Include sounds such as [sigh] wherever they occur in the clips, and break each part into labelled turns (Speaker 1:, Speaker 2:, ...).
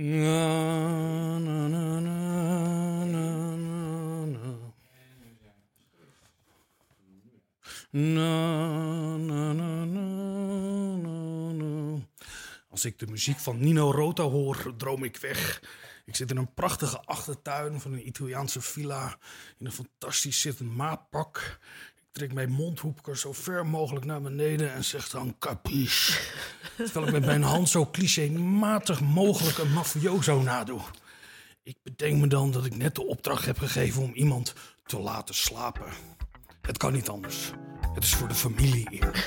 Speaker 1: Na, na, na, na, na, na, na. Na, na. Als ik de muziek van Nino Rota hoor, droom ik weg. Ik zit in een prachtige achtertuin van een Italiaanse villa... in een fantastisch zittend maatpak. Trek mijn mondhoepker zo ver mogelijk naar beneden en zeg dan capiche. Terwijl ik met mijn hand zo clichématig mogelijk een mafioso nadoe. Ik bedenk me dan dat ik net de opdracht heb gegeven om iemand te laten slapen. Het kan niet anders. Het is voor de familie eer.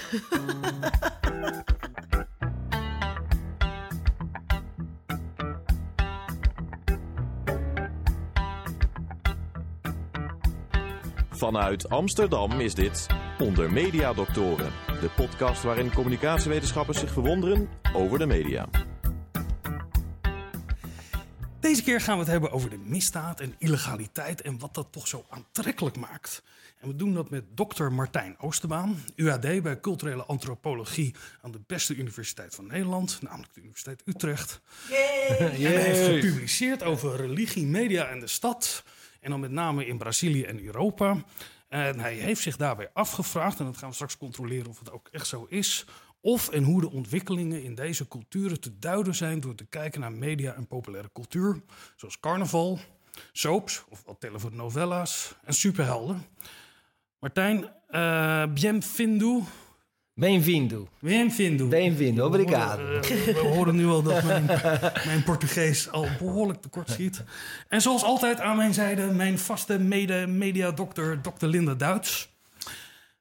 Speaker 2: Vanuit Amsterdam is dit Onder Media Doctoren, de podcast waarin communicatiewetenschappers zich verwonderen over de media.
Speaker 1: Deze keer gaan we het hebben over de misdaad en illegaliteit en wat dat toch zo aantrekkelijk maakt. En we doen dat met dokter Martijn Oosterbaan, UAD bij culturele antropologie aan de beste universiteit van Nederland, namelijk de Universiteit Utrecht. En hij heeft gepubliceerd over religie, media en de stad. En dan met name in Brazilië en Europa. En hij heeft zich daarbij afgevraagd, en dat gaan we straks controleren of het ook echt zo is, of en hoe de ontwikkelingen in deze culturen te duiden zijn door te kijken naar media en populaire cultuur, zoals carnaval, soaps, ofwel telenovelas en superhelden. Martijn, uh, bienvenido.
Speaker 3: Bem-vindo.
Speaker 1: Bienvenido.
Speaker 3: Bem-vindo, obrigado.
Speaker 1: We, horen- we horen nu al dat mijn, mijn Portugees al behoorlijk tekort schiet. En zoals altijd aan mijn zijde mijn vaste mede-mediadokter, dokter Linda Duits.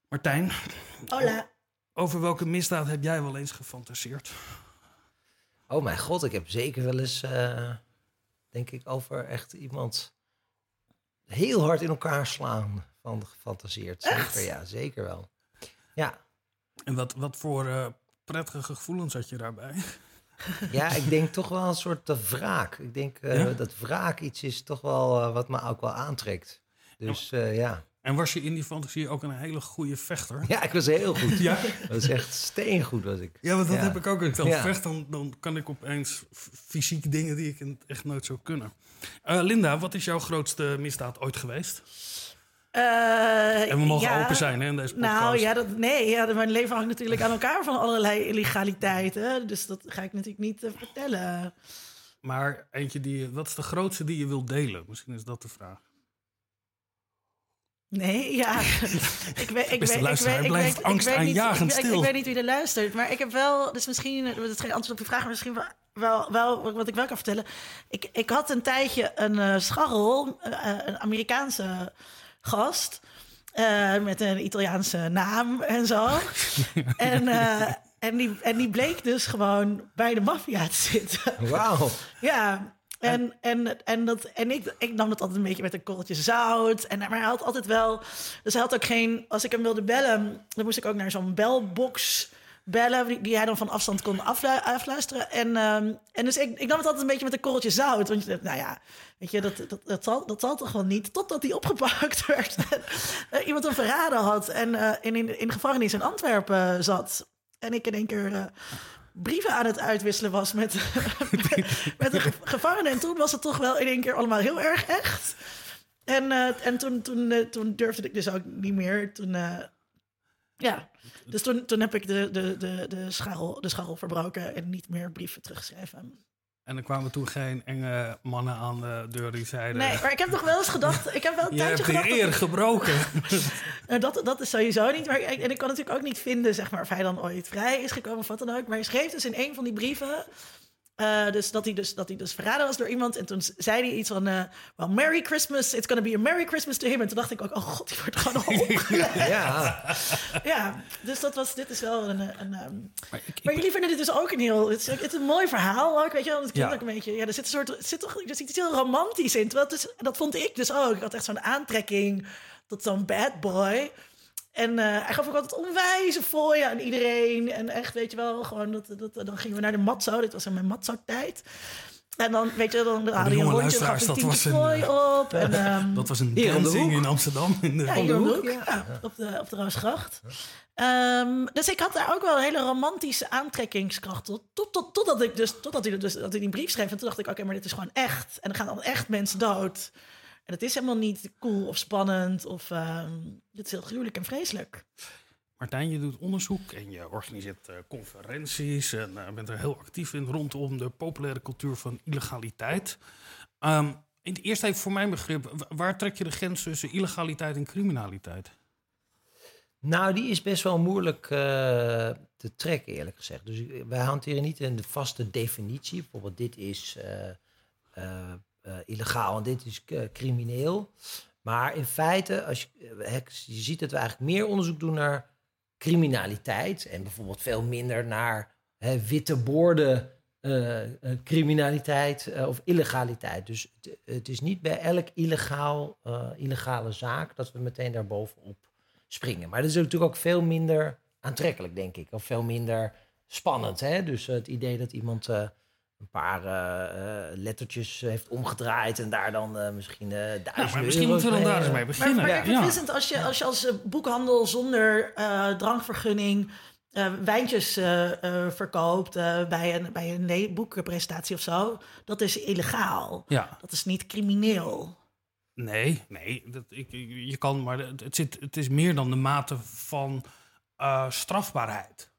Speaker 1: Martijn,
Speaker 4: Hola.
Speaker 1: over welke misdaad heb jij wel eens gefantaseerd?
Speaker 3: Oh mijn god, ik heb zeker wel eens, eh, denk ik, over echt iemand heel hard in elkaar slaan van gefantaseerd. Zeker, ja, zeker wel. Ja,
Speaker 1: En wat, wat voor eh, prettige gevoelens had je daarbij? [laughs]
Speaker 3: ja, ik denk toch wel een soort de wraak. Ik denk eh,
Speaker 1: Ja?
Speaker 3: dat wraak iets is toch wel eh, wat me ook wel aantrekt. Dus eh, ja.
Speaker 1: En was je in die fantasie ook een hele goede vechter?
Speaker 3: Ja, ik was heel goed. [laughs]
Speaker 1: Ja?
Speaker 3: Dat was echt steengoed was ik.
Speaker 1: Ja, want dat
Speaker 3: Ja.
Speaker 1: heb ik ook. Als ik
Speaker 3: Ja.
Speaker 1: vecht, dan, dan kan ik opeens fysiek dingen die ik in- echt nooit zou kunnen. Eh, Linda, wat is jouw grootste misdaad ooit geweest?
Speaker 4: Eh,
Speaker 1: En we mogen
Speaker 4: ja,
Speaker 1: open zijn hè, in deze podcast.
Speaker 4: Nou ja, dat, nee, ja, mijn leven hangt natuurlijk aan elkaar van allerlei illegaliteiten. Dus dat ga ik natuurlijk niet eh, vertellen.
Speaker 1: Maar eentje die je, wat is de grootste die je wilt delen? Misschien is dat de vraag.
Speaker 4: Nee, ja. [laughs] ik weet, ik
Speaker 1: Beste
Speaker 4: weet,
Speaker 1: luisteraar,
Speaker 4: ik weet,
Speaker 1: blijft
Speaker 4: ik weet, ik weet niet, ik, ik,
Speaker 1: stil.
Speaker 4: weet niet wie er luistert, maar ik heb wel, dus misschien, dat is geen antwoord op je vraag, maar misschien wel, wel, wel wat ik wel kan vertellen. Ik, ik had een tijdje een eh, scharrel, een Amerikaanse gast, eh, met een Italiaanse naam en zo. [laughs] en, eh, en, die, en die bleek dus gewoon bij de maffia te zitten.
Speaker 3: Wauw.
Speaker 4: Ja, en, en, en, dat, en ik, ik nam het altijd een beetje met een korreltje zout. En, maar hij had altijd wel... Dus hij had ook geen... Als ik hem wilde bellen, dan moest ik ook naar zo'n belbox bellen... die, hij dan van afstand kon aflu- afluisteren. En, ehm, en dus ik, ik nam het altijd een beetje met een korreltje zout. Want je nou ja, weet je, dat, dat, dat, zal, dat zal toch wel niet... totdat hij opgepakt [laughs] werd. eh, iemand hem verraden had en eh, in, in, in gevangenis in Antwerpen zat. En ik in één keer... eh, brieven aan het uitwisselen was met, met, [laughs] met een ge- gevangene. En toen was het toch wel in één keer allemaal heel erg echt. En, eh, en toen, toen, eh, toen durfde ik dus ook niet meer. Toen, eh, ja, dus toen, toen heb ik de, de, de, de, scharrel, de scharrel verbroken en niet meer brieven teruggeschreven.
Speaker 1: En er kwamen toen geen enge mannen aan de deur die zeiden...
Speaker 4: Nee, maar ik heb toch wel eens gedacht. [laughs] Ik heb wel een
Speaker 1: je hebt
Speaker 4: tijdje
Speaker 1: de eer gebroken. [laughs] [laughs]
Speaker 4: Nou, dat, dat is sowieso niet. Maar ik, en ik kan natuurlijk ook niet vinden zeg maar, of hij dan ooit vrij is gekomen of wat dan ook. Maar hij schreef dus in een van die brieven. Eh, dus dat hij dus, dat hij dus verraden was door iemand. En toen zei hij iets van... eh well, Merry Christmas. It's gonna be a Merry Christmas to him. En toen dacht ik ook... Oh god, die wordt gewoon [laughs] opgelegd.
Speaker 3: Ja,
Speaker 4: ja, dus dat was... Dit is wel een... een, ehm,
Speaker 1: Maar ik,
Speaker 4: maar jullie vinden dit dus ook een heel... Het is, het is een mooi verhaal ook, weet je wel. Het klinkt
Speaker 1: Ja.
Speaker 4: ook een beetje... Ja, er zit een soort... Er zit toch er zit iets heel romantisch in. Terwijl het is, en dat vond ik dus ook. Ik had echt zo'n aantrekking tot zo'n bad boy. En eh, hij gaf ook altijd onwijze fooien aan iedereen. En echt, weet je wel, gewoon... Dat, dat, dan gingen we naar de matzo. Dit was in mijn matzo-tijd. En dan, weet je, dan
Speaker 1: de
Speaker 4: je een rondje, gaf
Speaker 1: dat was een,
Speaker 4: prooi op. En, [laughs] ehm,
Speaker 1: Dat was een dancing in Amsterdam. In de,
Speaker 4: ja,
Speaker 3: de hoek,
Speaker 4: hoek,
Speaker 3: ja.
Speaker 4: ja, op de, op de Roosgracht. Ehm, dus ik had daar ook wel een hele romantische aantrekkingskracht tot. tot, tot totdat ik dus, totdat hij, dus, dat hij die brief schreef. En toen dacht ik, oké, maar dit is gewoon echt. En er gaan dan echt mensen dood. En het is helemaal niet cool of spannend. Of ehm, dit is heel gruwelijk en vreselijk.
Speaker 1: Martijn, je doet onderzoek en je organiseert eh, conferenties en eh, bent er heel actief in rondom de populaire cultuur van illegaliteit. Ehm, in het eerst even voor mijn begrip, wa- waar trek je de grens tussen illegaliteit en criminaliteit?
Speaker 3: Nou, die is best wel moeilijk eh, te trekken, eerlijk gezegd. Dus wij hanteren niet een vaste definitie. Bijvoorbeeld, dit is eh, eh, eh, illegaal en dit is eh, crimineel. Maar in feite, als je, eh, je ziet dat we eigenlijk meer onderzoek doen naar criminaliteit. En bijvoorbeeld veel minder naar witte borden criminaliteit of illegaliteit. Dus het, is niet bij elk illegaal, illegale zaak dat we meteen daar bovenop springen. Maar dat is natuurlijk ook veel minder aantrekkelijk, denk ik. Of veel minder spannend. Hè? Dus het idee dat iemand een paar eh, eh, lettertjes heeft omgedraaid en daar dan eh, misschien eh duizend
Speaker 1: Nou, maar misschien
Speaker 3: euro's
Speaker 1: moeten we dan daar eens
Speaker 3: eh,
Speaker 1: mee beginnen.
Speaker 4: maar
Speaker 3: Ja.
Speaker 4: vind Vincent, als je als, je als boekhandel zonder eh, drankvergunning eh, wijntjes eh, eh, verkoopt eh, bij een, bij een boekenpresentatie of zo, dat is illegaal.
Speaker 1: Ja,
Speaker 4: Dat is niet crimineel.
Speaker 1: nee, nee, dat, ik, je kan, maar het, het, zit, het is meer dan de mate van eh, strafbaarheid.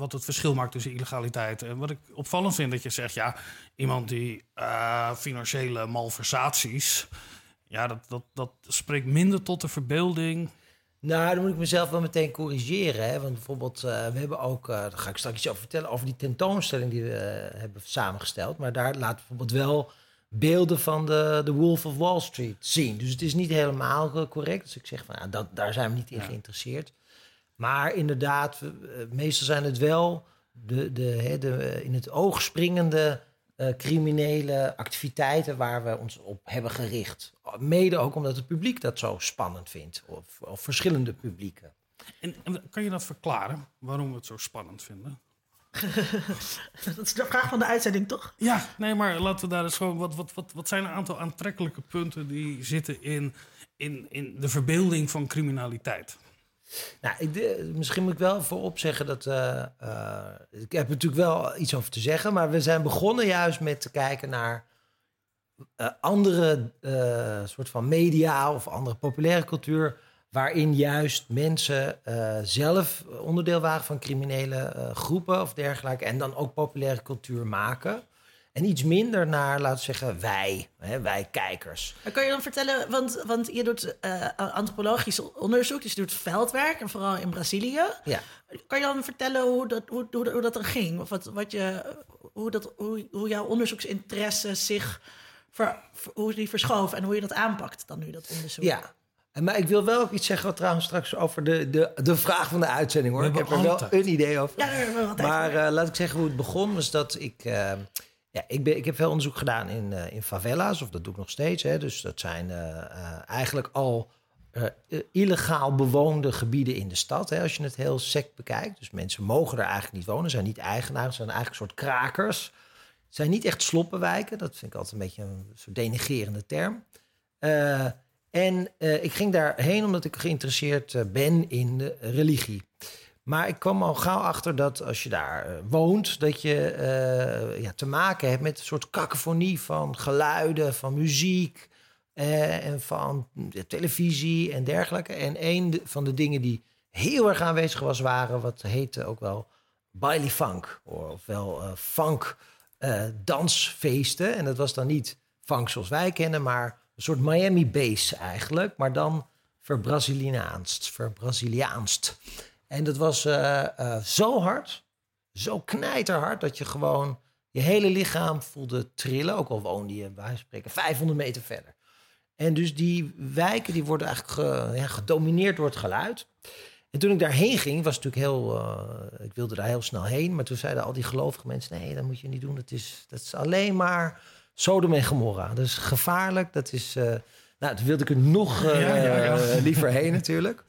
Speaker 1: Wat het verschil maakt tussen illegaliteit. En wat ik opvallend vind, dat je zegt, ja, iemand die eh, financiële malversaties, ja, dat, dat, dat spreekt minder tot de verbeelding.
Speaker 3: Nou, dan moet ik mezelf wel meteen corrigeren. Hè? Want bijvoorbeeld, eh, we hebben ook, eh daar ga ik straks iets over vertellen, over die tentoonstelling die we hebben samengesteld. Maar daar laten we bijvoorbeeld wel beelden van de, de Wolf of Wall Street zien. Dus het is niet helemaal correct. Dus ik zeg van, ja, dat, daar zijn we niet in
Speaker 1: Ja.
Speaker 3: geïnteresseerd. Maar inderdaad, eh, meestal zijn het wel de, de, hè, de, eh, in het oog springende eh, criminele activiteiten waar we ons op hebben gericht. Mede ook omdat het publiek dat zo spannend vindt, of, of verschillende publieken.
Speaker 1: En, en kan je dat verklaren, waarom we het zo spannend vinden? [laughs]
Speaker 4: Dat is de vraag van de uitzending, toch?
Speaker 1: Ja, nee, maar laten we daar eens gewoon. Wat, wat, wat, wat zijn een aantal aantrekkelijke punten die zitten in, in, in de verbeelding van criminaliteit?
Speaker 3: Nou, ik, misschien moet ik wel voorop zeggen dat. eh, eh, ik heb natuurlijk wel iets over te zeggen, maar we zijn begonnen juist met te kijken naar eh, andere soort van media of andere populaire cultuur. Waarin juist mensen zelf onderdeel waren van criminele groepen of dergelijke. En dan ook populaire cultuur maken. En iets minder naar, laten we zeggen, wij, hè, wij kijkers.
Speaker 4: Maar kan je dan vertellen, want, want je doet eh, antropologisch onderzoek, dus je doet veldwerk, en vooral in Brazilië.
Speaker 3: Ja.
Speaker 4: Kan je dan vertellen hoe dat, hoe, hoe, hoe dat dan ging? Of wat, wat je, hoe, dat, hoe, hoe jouw onderzoeksinteresse zich, ver, ver- hoe die verschoof en hoe je dat aanpakt dan nu, dat onderzoek?
Speaker 3: Ja. En Maar ik wil wel ook iets zeggen trouwens straks over de, de, de vraag van de uitzending hoor. Ik heb er wel
Speaker 1: altijd.
Speaker 3: een idee over.
Speaker 4: Ja,
Speaker 3: Maar eh, laat ik zeggen hoe het begon. Was dat ik, eh, ja, ik, ben, ik heb veel onderzoek gedaan in, eh, in favela's, of dat doe ik nog steeds. Hè. Dus dat zijn eh, eh, eigenlijk al illegaal bewoonde gebieden in de stad. Hè, als je het heel sec bekijkt. Dus mensen mogen er eigenlijk niet wonen, zijn niet eigenaars, zijn eigenlijk een soort krakers. Zijn niet echt sloppenwijken. Dat vind ik altijd een beetje een soort denigerende term. En ik ging daarheen omdat ik geïnteresseerd ben in religie. Maar ik kwam al gauw achter dat als je daar eh, woont, dat je eh, ja, te maken hebt met een soort cacophonie van geluiden, van muziek eh, en van televisie en dergelijke. En een van de dingen die heel erg aanwezig was, waren wat heette ook wel baile funk, ofwel eh funk dansfeesten. En dat was dan niet funk zoals wij kennen, maar een soort Miami bass eigenlijk, maar dan verbraziliaanst, verbraziliaanst. En dat was eh, eh, zo hard, zo knijterhard, dat je gewoon je hele lichaam voelde trillen. Ook al woonde je, bij spreken, 500 meter verder. En dus die wijken die worden eigenlijk ge- ja, gedomineerd door het geluid. En toen ik daarheen ging, was het natuurlijk heel. eh, ik wilde daar heel snel heen. Maar toen zeiden al die gelovige mensen: nee, dat moet je niet doen. Dat is, dat is alleen maar Sodom en Gomorra. Dat is gevaarlijk. Dat is. nou, toen wilde ik er nog
Speaker 1: Ja, ja, ja.
Speaker 3: liever heen natuurlijk.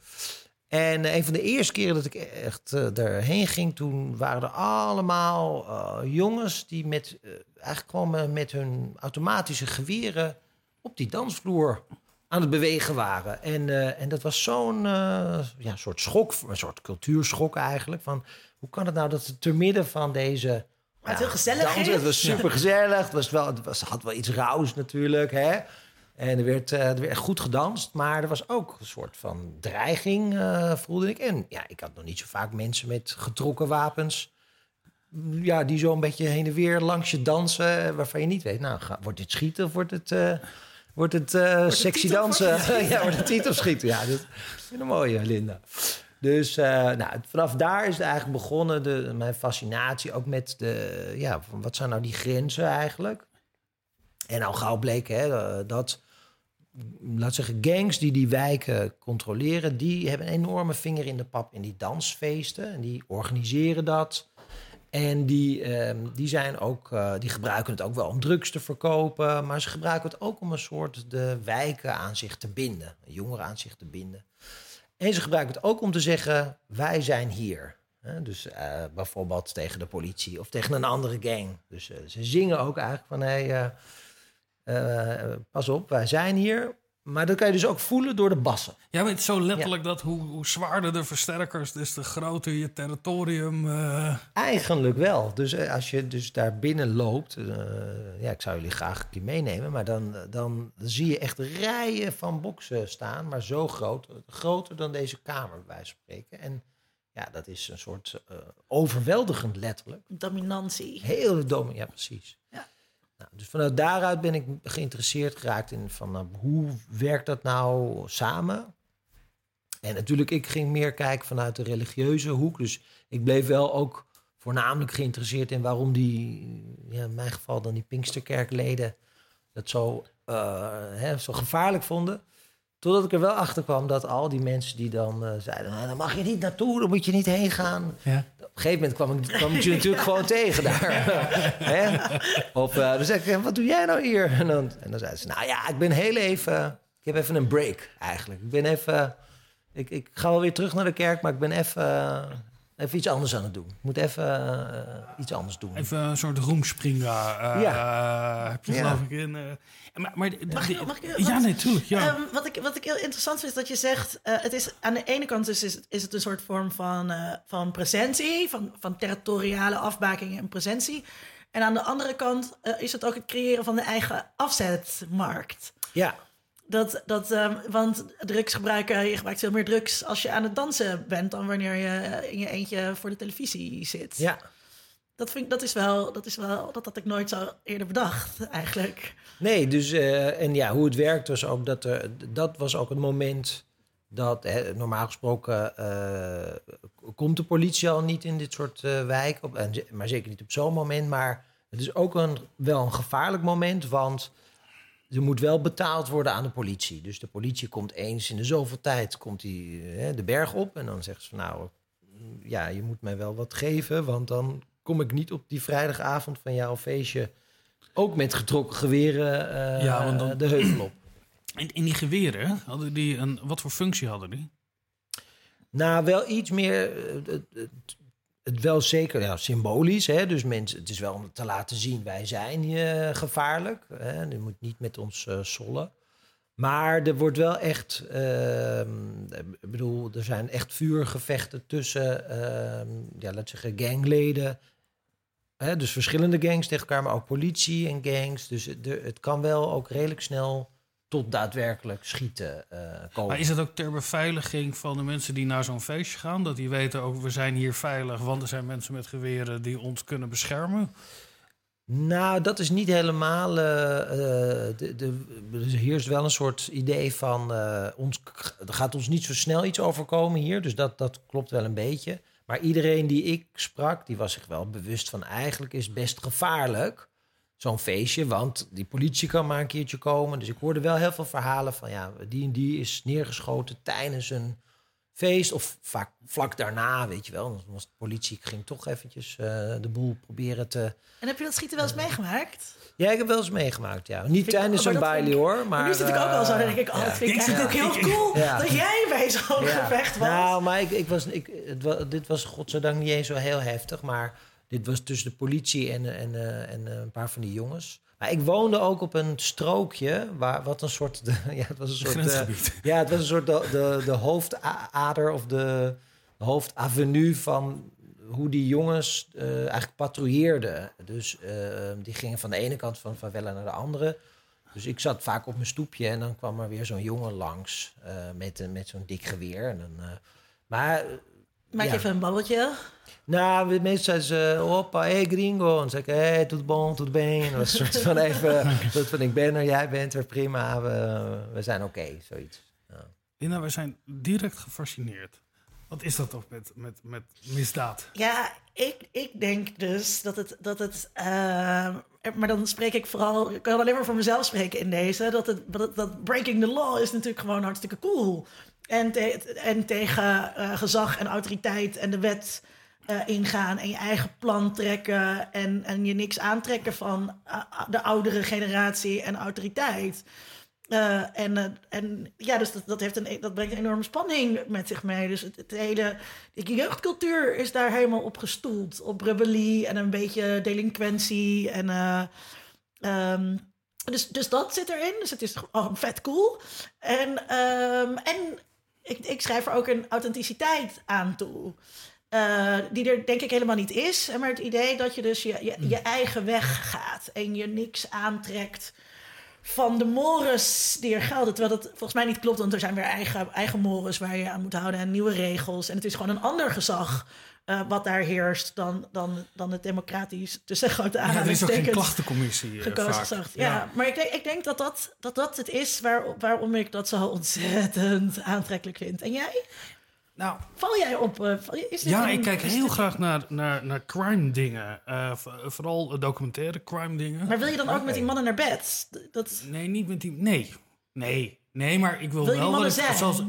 Speaker 3: En eh, een van de eerste keren dat ik echt uh, erheen ging, toen waren er allemaal uh, jongens die met, eigenlijk gewoon met hun automatische geweren op die dansvloer aan het bewegen waren. En, en dat was zo'n ja, soort schok, een soort cultuurschok eigenlijk. Van hoe kan het nou dat het te midden van deze.
Speaker 4: Maar het ja, heel gezellig
Speaker 3: dansen, Het was super gezellig. Het, was wel, het was, had wel iets rauws natuurlijk. Hè? En er werd, er werd goed gedanst. Maar er was ook een soort van dreiging, uh, voelde ik. En ja, ik had nog niet zo vaak mensen met getrokken wapens. Ja, die zo een beetje heen en weer langs je dansen. Waarvan je niet weet, nou, ga, wordt dit schieten of wordt het, uh, wordt het uh, sexy dansen? [laughs] ja, wordt het titel schieten? Ja, dat is een mooie, Linda. Dus nou, vanaf daar is het eigenlijk begonnen, de, mijn fascinatie ook met de, ja, wat zijn nou die grenzen eigenlijk? En al gauw bleek hè, dat laat zeggen, gangs die die wijken controleren, die hebben een enorme vinger in de pap in die dansfeesten. En die organiseren dat. En die, ehm, die, zijn ook, uh, die gebruiken het ook wel om drugs te verkopen. Maar ze gebruiken het ook om een soort de wijken aan zich te binden. Jongeren aan zich te binden. En ze gebruiken het ook om te zeggen, wij zijn hier. dus uh, bijvoorbeeld tegen de politie of tegen een andere gang. Dus ze zingen ook eigenlijk van... Hey, uh, pas op, wij zijn hier. Maar dat kan je dus ook voelen door de bassen.
Speaker 1: Ja, is zo letterlijk dat hoe, hoe, zwaarder de versterkers, dus de groter je territorium. Uh...
Speaker 3: Eigenlijk wel. Dus als je dus daar binnen loopt, ja, ik zou jullie graag een keer meenemen, maar dan, dan zie je echt rijen van boksen staan, maar zo groot, groter dan deze kamer, bij wijze van spreken. En ja, dat is een soort overweldigend letterlijk.
Speaker 4: Dominantie.
Speaker 3: Heel dominant, ja, precies. Ja. Nou, dus vanuit daaruit ben ik geïnteresseerd geraakt in van nou, hoe werkt dat nou samen? En natuurlijk, ik ging meer kijken vanuit de religieuze hoek. Dus ik bleef wel ook voornamelijk geïnteresseerd in waarom die, ja, in mijn geval dan die Pinksterkerkleden, dat zo, uh, hè, zo gevaarlijk vonden. Totdat ik er wel achter kwam dat al die mensen die dan uh, zeiden: nou, dan mag je niet naartoe, dan moet je niet heen gaan. Ja. Op een gegeven moment kwam ik, kwam ik je natuurlijk [laughs] gewoon tegen daar. Hè? Of uh, dan zeg ik: wat doe jij nou hier? En dan, en dan zeiden ze: Nou ja, ik ben heel even. Ik heb even een break eigenlijk. Ik ben even. Ik, ik ga wel weer terug naar de kerk, maar ik ben even, even iets anders aan het doen. Ik moet even uh, iets anders doen.
Speaker 1: Even een soort roemspringa. Uh, ja. heb je ja. geloof ik in. Uh, maar, maar
Speaker 4: mag, ik, mag ik,
Speaker 1: ja, natuurlijk. Ja.
Speaker 4: Um, wat, ik, wat ik heel interessant vind, is dat je zegt... het is, aan de ene kant is, is, is het een soort vorm van, van presentie... Van, van territoriale afbaking en presentie. En aan de andere kant is het ook het creëren van de eigen afzetmarkt.
Speaker 3: Ja.
Speaker 4: Dat, dat, um, want drugsgebruiken, je gebruikt veel meer drugs als je aan het dansen bent dan wanneer je in je eentje voor de televisie zit.
Speaker 3: Ja.
Speaker 4: Dat, vind dat is wel, dat is wel, dat had ik nooit zo eerder bedacht, eigenlijk.
Speaker 3: Nee, dus, uh, en ja, hoe het werkt was ook dat er, dat was ook het moment dat, hè, normaal gesproken, uh, komt de politie al niet in dit soort uh, wijken, op, en, maar zeker niet op zo'n moment, maar het is ook een, wel een gevaarlijk moment, want er moet wel betaald worden aan de politie. Dus de politie komt eens in de zoveel tijd komt die, hè, de berg op. En dan zegt ze van nou, ja, je moet mij wel wat geven. Want dan kom ik niet op die vrijdagavond van jouw feestje ook met getrokken geweren uh, ja, dan, de heuvel op.
Speaker 1: En in die geweren, hadden die een, wat voor functie hadden die?
Speaker 3: Nou, wel iets meer. Uh, het wel zeker ja, symbolisch. Hè? Dus mensen, het is wel om te laten zien, wij zijn uh, gevaarlijk. Hè? Je moet niet met ons uh, sollen. Maar er wordt wel echt, uh, ik bedoel, er zijn echt vuurgevechten tussen, ehm, ja, laat zeggen, gangleden. Hè? Dus verschillende gangs tegen elkaar, maar ook politie en gangs. Dus het, het kan wel ook redelijk snel tot daadwerkelijk schieten uh, komen.
Speaker 1: Maar is het ook ter beveiliging van de mensen die naar zo'n feestje gaan? Dat die weten ook, we zijn hier veilig, want er zijn mensen met geweren die ons kunnen beschermen?
Speaker 3: Nou, dat is niet helemaal. Uh, de, de, er heerst wel een soort idee van. Uh, ons, er gaat ons niet zo snel iets overkomen hier. Dus dat, dat klopt wel een beetje. Maar iedereen die ik sprak, die was zich wel bewust van. Eigenlijk is best gevaarlijk zo'n feestje. Want die politie kan maar een keertje komen. Dus ik hoorde wel heel veel verhalen van ja, die en die is neergeschoten tijdens een feest. Of vaak vlak daarna, weet je wel. Dan was de politie, ging toch eventjes eh, de boel proberen te...
Speaker 4: En heb je dat schieten wel eens meegemaakt?
Speaker 3: Ja, ik heb wel eens meegemaakt, ja. Niet
Speaker 4: Vind ik-
Speaker 3: tijdens
Speaker 4: vind
Speaker 3: baile
Speaker 4: ik-
Speaker 3: hoor. Maar,
Speaker 4: Maar nu het natuurlijk ook wel zo. Dan denk ik, oh,
Speaker 3: ja.
Speaker 4: dat vind ik eigenlijk ook heel cool
Speaker 3: Ja.
Speaker 4: dat jij bij zo'n
Speaker 3: Ja.
Speaker 4: gevecht was.
Speaker 3: Nou, maar ik, ik was, ik, het dit was godzijdank niet eens zo heel heftig. Maar dit was tussen de politie en, en, eh, en eh, een paar van die jongens. Maar ik woonde ook op een strookje, waar, wat een soort... De, [laughs] ja, het was een soort... eh, ja, het was een soort de, de, de hoofdader of de, de hoofdavenue van hoe die jongens eh, eigenlijk patrouilleerden. Dus eh, die gingen van de ene kant van favela naar de andere. Dus ik zat vaak op mijn stoepje en dan kwam er weer zo'n jongen langs eh, met, een- met zo'n dik geweer. En dan, eh, maar, eh,
Speaker 4: Maak je
Speaker 3: ja.
Speaker 4: even een babbeltje.
Speaker 3: nou, mensen zeiden ze, hoppa, hey gringo. En zei ik, hey, tot bon, tot been. Dat soort van [laughs] even, dat van ik ben er, jij bent er, prima, we, we zijn oké, zoiets. Ja.
Speaker 1: Linda, we zijn direct gefascineerd. Wat is dat toch met, met, met misdaad?
Speaker 4: Ja, ik, ik denk dus dat het. Dat het ehm, maar dan spreek ik vooral. Ik kan alleen maar voor mezelf spreken in deze. Dat, het, dat, breaking the law is natuurlijk gewoon hartstikke cool. En, en tegen eh, gezag en autoriteit en de wet eh, ingaan. En je eigen plan trekken. En, en je niks aantrekken van eh, de oudere generatie en autoriteit. Eh, en, eh, en ja, dus dat, dat, heeft een, dat brengt een enorme spanning met zich mee. Dus het, het hele, de jeugdcultuur is daar helemaal op gestoeld. Op rebellie en een beetje delinquentie. En, eh, ehm, dus, dus dat zit erin. Dus het is gewoon vet cool. En, ehm, en ik, ik schrijf er ook een authenticiteit aan toe. Die er denk ik helemaal niet is. Maar het idee dat je dus je, je, je eigen weg gaat. En je niks aantrekt van de mores die er gelden. Terwijl dat volgens mij niet klopt, want er zijn weer eigen, eigen mores waar je aan moet houden en nieuwe regels. En het is gewoon een ander gezag eh, wat daar heerst dan, dan, dan het democratisch tussen grote
Speaker 1: Ja, er is ook geen klachtencommissie eh,
Speaker 4: gekozen gezag. Ja, maar ik denk, ik denk dat, dat, dat dat het is waar, waarom ik dat zo ontzettend aantrekkelijk vind. En jij?
Speaker 1: Nou,
Speaker 4: Val jij op? eh, is dit
Speaker 1: ja,
Speaker 4: een-
Speaker 1: ik kijk heel
Speaker 4: dit-
Speaker 1: graag naar, naar, naar crime dingen. Eh, v- vooral documentaire crime dingen.
Speaker 4: Maar wil je dan ook met die mannen naar bed? Dat,
Speaker 1: Nee, niet met die. Nee. Nee. Nee, maar ik wil, wel. dat
Speaker 4: zijn?
Speaker 1: zoals-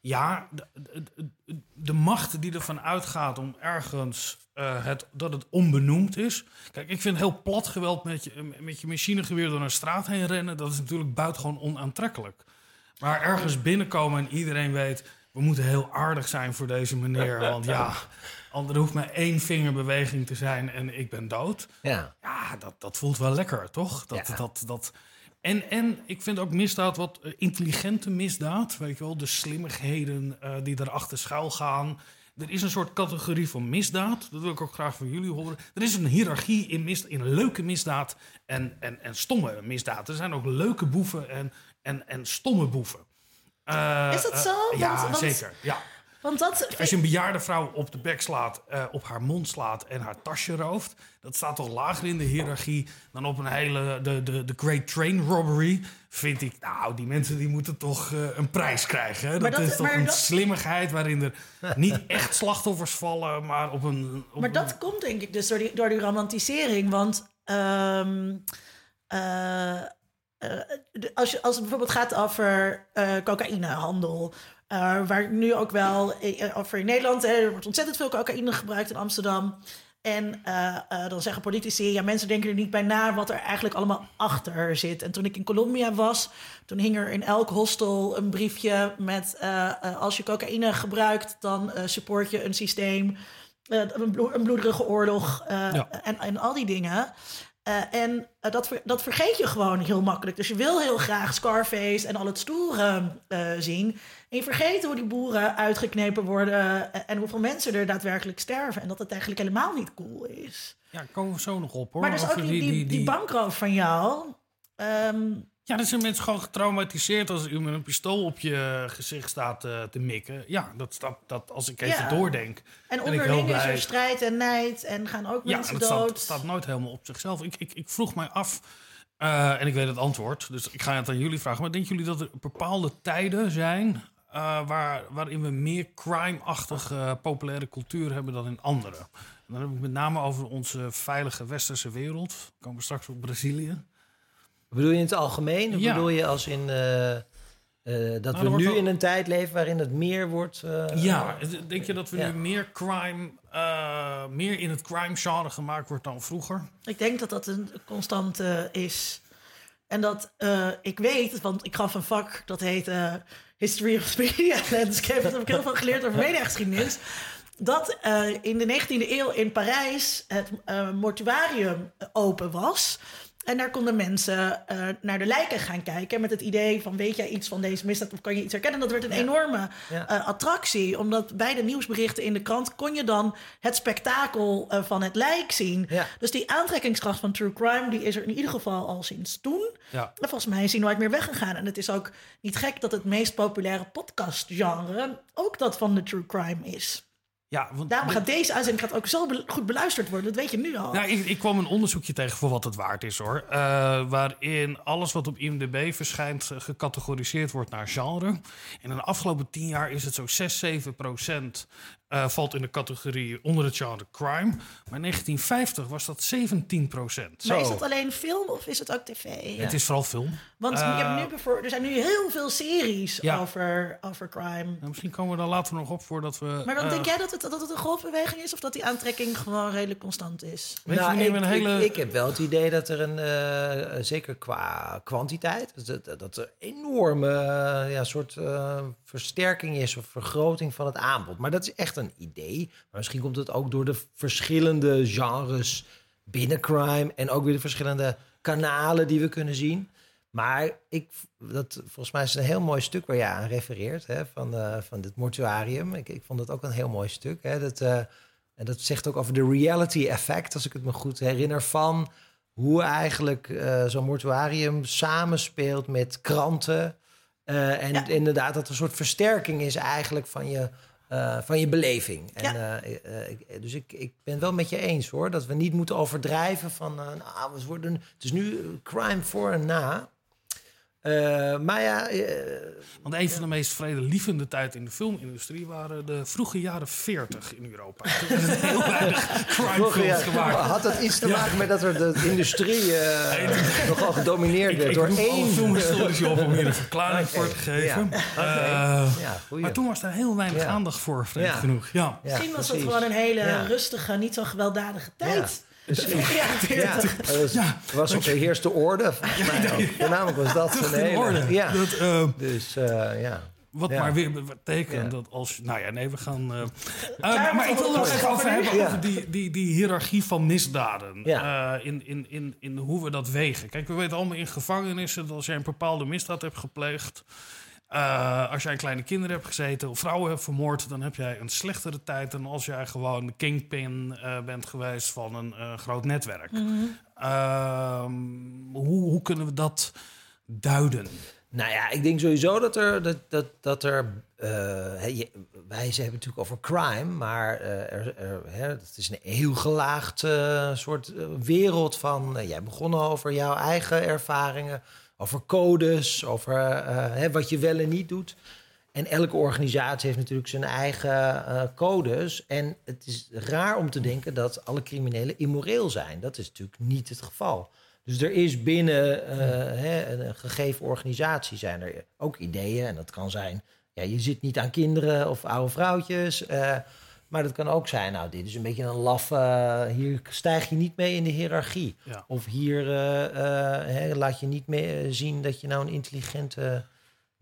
Speaker 1: ja, de, de, de- macht die ervan uitgaat om ergens eh, het, dat het onbenoemd is. Kijk, ik vind heel plat geweld met je, met je machinegeweer door een straat heen rennen. Dat is natuurlijk buitengewoon onaantrekkelijk. Maar ergens binnenkomen en iedereen weet. We moeten heel aardig zijn voor deze meneer. [laughs] Want ja, er hoeft maar één vingerbeweging te zijn en ik ben dood.
Speaker 3: Ja.
Speaker 1: Ja, dat, dat voelt wel lekker, toch? Dat,
Speaker 3: Ja.
Speaker 1: dat, dat... En, en ik vind ook misdaad wat eh, intelligente misdaad. Weet je wel, de slimmigheden eh, die erachter schuil gaan. Er is een soort categorie van misdaad. Dat wil ik ook graag van jullie horen. Er is een hiërarchie in, mis, in leuke misdaad en, en, en stomme misdaad. Er zijn ook leuke boeven en, en, en stomme boeven. Eh,
Speaker 4: Is dat
Speaker 1: eh,
Speaker 4: zo? Want-
Speaker 1: ja,
Speaker 4: want-
Speaker 1: zeker. Ja.
Speaker 4: want dat...
Speaker 1: Als je een bejaarde vrouw op de bek slaat, eh, op haar mond slaat en haar tasje rooft, dat staat toch lager in de hiërarchie dan op een hele de, de, de Great Train Robbery. Vind ik, nou, die mensen die moeten toch een prijs krijgen. Hè? Dat,
Speaker 4: dat-
Speaker 1: is toch een
Speaker 4: dat-
Speaker 1: slimmigheid waarin er niet echt slachtoffers vallen, maar op een. Op
Speaker 4: Maar
Speaker 1: een-
Speaker 4: dat komt denk ik dus door die, door die romantisering. Want ehm, eh, eh, als, je, als het bijvoorbeeld gaat over eh, cocaïnehandel... eh, waar nu ook wel eh, over in Nederland... er wordt ontzettend veel cocaïne gebruikt in Amsterdam... En eh, eh, dan zeggen politici, ja, mensen denken er niet bij na wat er eigenlijk allemaal achter zit. En toen ik in Colombia was, toen hing er in elk hostel een briefje met eh, eh, als je cocaïne gebruikt, dan eh, support je een systeem, eh, een, bloe- een bloederige oorlog eh,
Speaker 1: Ja.
Speaker 4: en, en al die dingen. Eh, en eh, dat, ver- dat vergeet je gewoon heel makkelijk. Dus je wil heel graag Scarface en al het stoere eh, zien. En je vergeet hoe die boeren uitgeknepen worden en, hoeveel mensen er daadwerkelijk sterven. En dat het eigenlijk helemaal niet cool is.
Speaker 1: Ja, komen we zo nog op hoor.
Speaker 4: maar dus ook die, die, die, bankroof van jou. ehm,
Speaker 1: Ja, er zijn mensen gewoon getraumatiseerd als u met een pistool op je gezicht staat eh, te mikken. Ja, dat, staat, dat als ik even
Speaker 4: Ja.
Speaker 1: doordenk.
Speaker 4: en
Speaker 1: ik
Speaker 4: onderling is er strijd en nijd en gaan ook
Speaker 1: Ja,
Speaker 4: mensen
Speaker 1: dat
Speaker 4: dood.
Speaker 1: staat, staat nooit helemaal op zichzelf. Ik, ik, ik vroeg mij af, eh, en ik weet het antwoord, dus ik ga het aan jullie vragen. Maar denken jullie dat er bepaalde tijden zijn eh, waar, waarin we meer crime-achtige populaire cultuur hebben dan in andere? En dan heb ik met name over onze veilige westerse wereld. Dan komen we straks op Brazilië.
Speaker 3: Bedoel je in het algemeen? Of
Speaker 1: Ja.
Speaker 3: bedoel je als in... eh, eh, dat
Speaker 1: Nou,
Speaker 3: we nu
Speaker 1: wel-
Speaker 3: in een tijd leven waarin het meer wordt. eh,
Speaker 1: Ja, denk je dat we
Speaker 3: Ja.
Speaker 1: nu meer crime, eh, meer in het crime genre gemaakt wordt dan vroeger?
Speaker 4: Ik denk dat dat een constante is. En dat eh, ik weet, want ik gaf een vak dat heet eh, History of Media [laughs] Landscape. Daar heb ik heel veel geleerd over mediageschiedenis. Dat eh, in de 19e eeuw in Parijs het mortuarium open was. En daar konden mensen eh, naar de lijken gaan kijken. Met het idee van: weet jij iets van deze misdaad of kan je iets herkennen? Dat werd een enorme
Speaker 3: Ja.
Speaker 4: eh, attractie. Omdat bij de nieuwsberichten in de krant kon je dan het spektakel eh, van het lijk zien.
Speaker 3: Ja.
Speaker 4: Dus die aantrekkingskracht van true crime, die is er in ieder geval al sinds toen.
Speaker 1: Ja.
Speaker 4: En volgens mij is die nooit meer weggegaan. En het is ook niet gek dat het meest populaire podcastgenre ook dat van de true crime is.
Speaker 1: Ja, want
Speaker 4: Daarom gaat deze uitzending gaat ook zo be- goed beluisterd worden. Dat weet je nu al.
Speaker 1: Nou, ik, ik kwam een onderzoekje tegen voor wat het waard is hoor. Eh, waarin alles wat op IMDb verschijnt gecategoriseerd wordt naar genre. En in de afgelopen tien jaar is het zo 6, 7 procent eh, valt in de categorie onder het genre crime. Maar in 1950 was dat 17 procent.
Speaker 4: maar is dat alleen film of is het ook tv?
Speaker 1: Het is vooral film.
Speaker 4: Want je
Speaker 1: Eh,
Speaker 4: hebt nu bijvoorbeeld, er zijn nu heel veel series
Speaker 1: Ja.
Speaker 4: over, over crime.
Speaker 1: Nou, misschien komen we daar later nog op voordat we.
Speaker 4: Maar dan
Speaker 1: eh,
Speaker 4: denk jij dat het, dat het een golfbeweging is of dat die aantrekking gewoon redelijk constant is?
Speaker 1: Weet je,
Speaker 3: Nou, ik,
Speaker 1: een hele-
Speaker 3: ik, ik heb wel het idee dat er een, eh, zeker qua kwantiteit, dat, dat, er enorme ja, soort eh, versterking is of vergroting van het aanbod. Maar dat is echt een idee. Maar misschien komt het ook door de verschillende genres binnen crime en ook weer de verschillende kanalen die we kunnen zien. Maar ik, dat, volgens mij is een heel mooi stuk waar je aan refereert, hè, van, eh, van dit mortuarium. Ik, ik vond het ook een heel mooi stuk. Hè, dat, eh, en dat zegt ook over de reality effect, als ik het me goed herinner, van hoe eigenlijk eh, zo'n mortuarium samenspeelt met kranten. En
Speaker 4: Ja.
Speaker 3: inderdaad, dat er een soort versterking is eigenlijk van je, eh, van je beleving. En,
Speaker 4: Ja.
Speaker 3: eh, eh, dus ik, ik ben wel met je eens hoor, dat we niet moeten overdrijven van, nou, we worden, het is nu crime voor en na. Eh, maar ja, eh,
Speaker 1: Want een van de meest vredelievende tijden in de filmindustrie waren de vroege jaren 40 in Europa. [laughs] Toen werden heel weinig crime
Speaker 3: ja,
Speaker 1: films gemaakt.
Speaker 3: had dat iets te maken met dat er de industrie eh, [laughs] nogal gedomineerd werd door één...
Speaker 1: filmhistorici op om hier een [laughs] verklaring voor te geven.
Speaker 3: ja.
Speaker 1: Eh, maar toen was daar heel weinig
Speaker 3: Ja.
Speaker 1: aandacht voor, vreemd
Speaker 3: Ja.
Speaker 1: genoeg. Ja.
Speaker 3: Ja,
Speaker 4: Misschien was het gewoon een hele
Speaker 3: Ja.
Speaker 4: rustige, niet zo gewelddadige tijd.
Speaker 3: Precies.
Speaker 4: Ja,
Speaker 3: Ja, dat was, was ook de heerste orde. Voornamelijk was dat een hele...
Speaker 1: orde.
Speaker 3: Ja,
Speaker 1: Dat, eh,
Speaker 3: dus eh, ja.
Speaker 1: wat
Speaker 3: Ja.
Speaker 1: maar weer betekent
Speaker 3: Ja.
Speaker 1: dat als... Nou ja, nee, we gaan... eh, eh,
Speaker 4: Klaar
Speaker 1: maar ik wil
Speaker 4: onze
Speaker 1: nog even over hebben
Speaker 3: Ja.
Speaker 1: over die, die, die hiërarchie van misdaden.
Speaker 3: Ja.
Speaker 1: Eh, in, in, in, in hoe we dat wegen. Kijk, we weten allemaal in gevangenissen dat als jij een bepaalde misdaad hebt gepleegd... eh, als jij kleine kinderen hebt gezeten of vrouwen hebt vermoord, dan heb jij een slechtere tijd dan als jij gewoon de kingpin eh, bent geweest van een eh, groot netwerk. Ehm, hoe, hoe kunnen we dat duiden?
Speaker 3: Nou ja, ik denk sowieso dat er... Dat, dat, dat er eh, je- wij ze hebben het natuurlijk over crime, maar eh, er, er, hè, het is een heel gelaagd soort wereld van... jij begon al over jouw eigen ervaringen, over codes, over eh, hè, wat je wel en niet doet. En elke organisatie heeft natuurlijk zijn eigen eh, codes. En het is raar om te denken dat alle criminelen immoreel zijn. Dat is natuurlijk niet het geval. Dus er is binnen eh, hè, een gegeven organisatie zijn er ook ideeën. En dat kan zijn, ja, je zit niet aan kinderen of oude vrouwtjes. Maar dat kan ook zijn, nou, dit is een beetje een laffe... hier stijg je niet mee in de hiërarchie.
Speaker 1: Ja.
Speaker 3: Of hier eh, eh, hè, laat je niet meer zien dat je nou een intelligente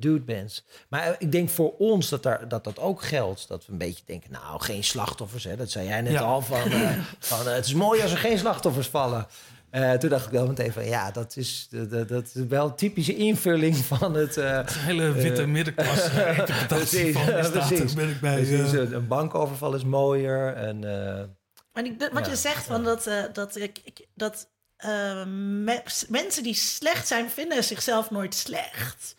Speaker 3: dude bent. Maar eh, ik denk voor ons dat, daar, dat dat ook geldt. Dat we een beetje denken, nou, geen slachtoffers. Hè? Dat zei jij net
Speaker 1: Ja.
Speaker 3: al. Van, eh, [laughs] van, eh, het is mooi als er geen slachtoffers vallen. Eh, toen dacht ik wel meteen van, ja, dat is, dat, dat is wel een typische invulling van het... eh,
Speaker 1: Een hele witte
Speaker 3: Eh,
Speaker 1: middenklasse [laughs] interpretatie
Speaker 3: precies,
Speaker 1: ben ik bij.
Speaker 3: precies, een, een bankoverval is mooier. En, eh,
Speaker 4: Maar wat
Speaker 3: Ja,
Speaker 4: je zegt van dat, eh, dat, ik, ik- dat eh, me- mensen die slecht zijn, vinden zichzelf nooit slecht.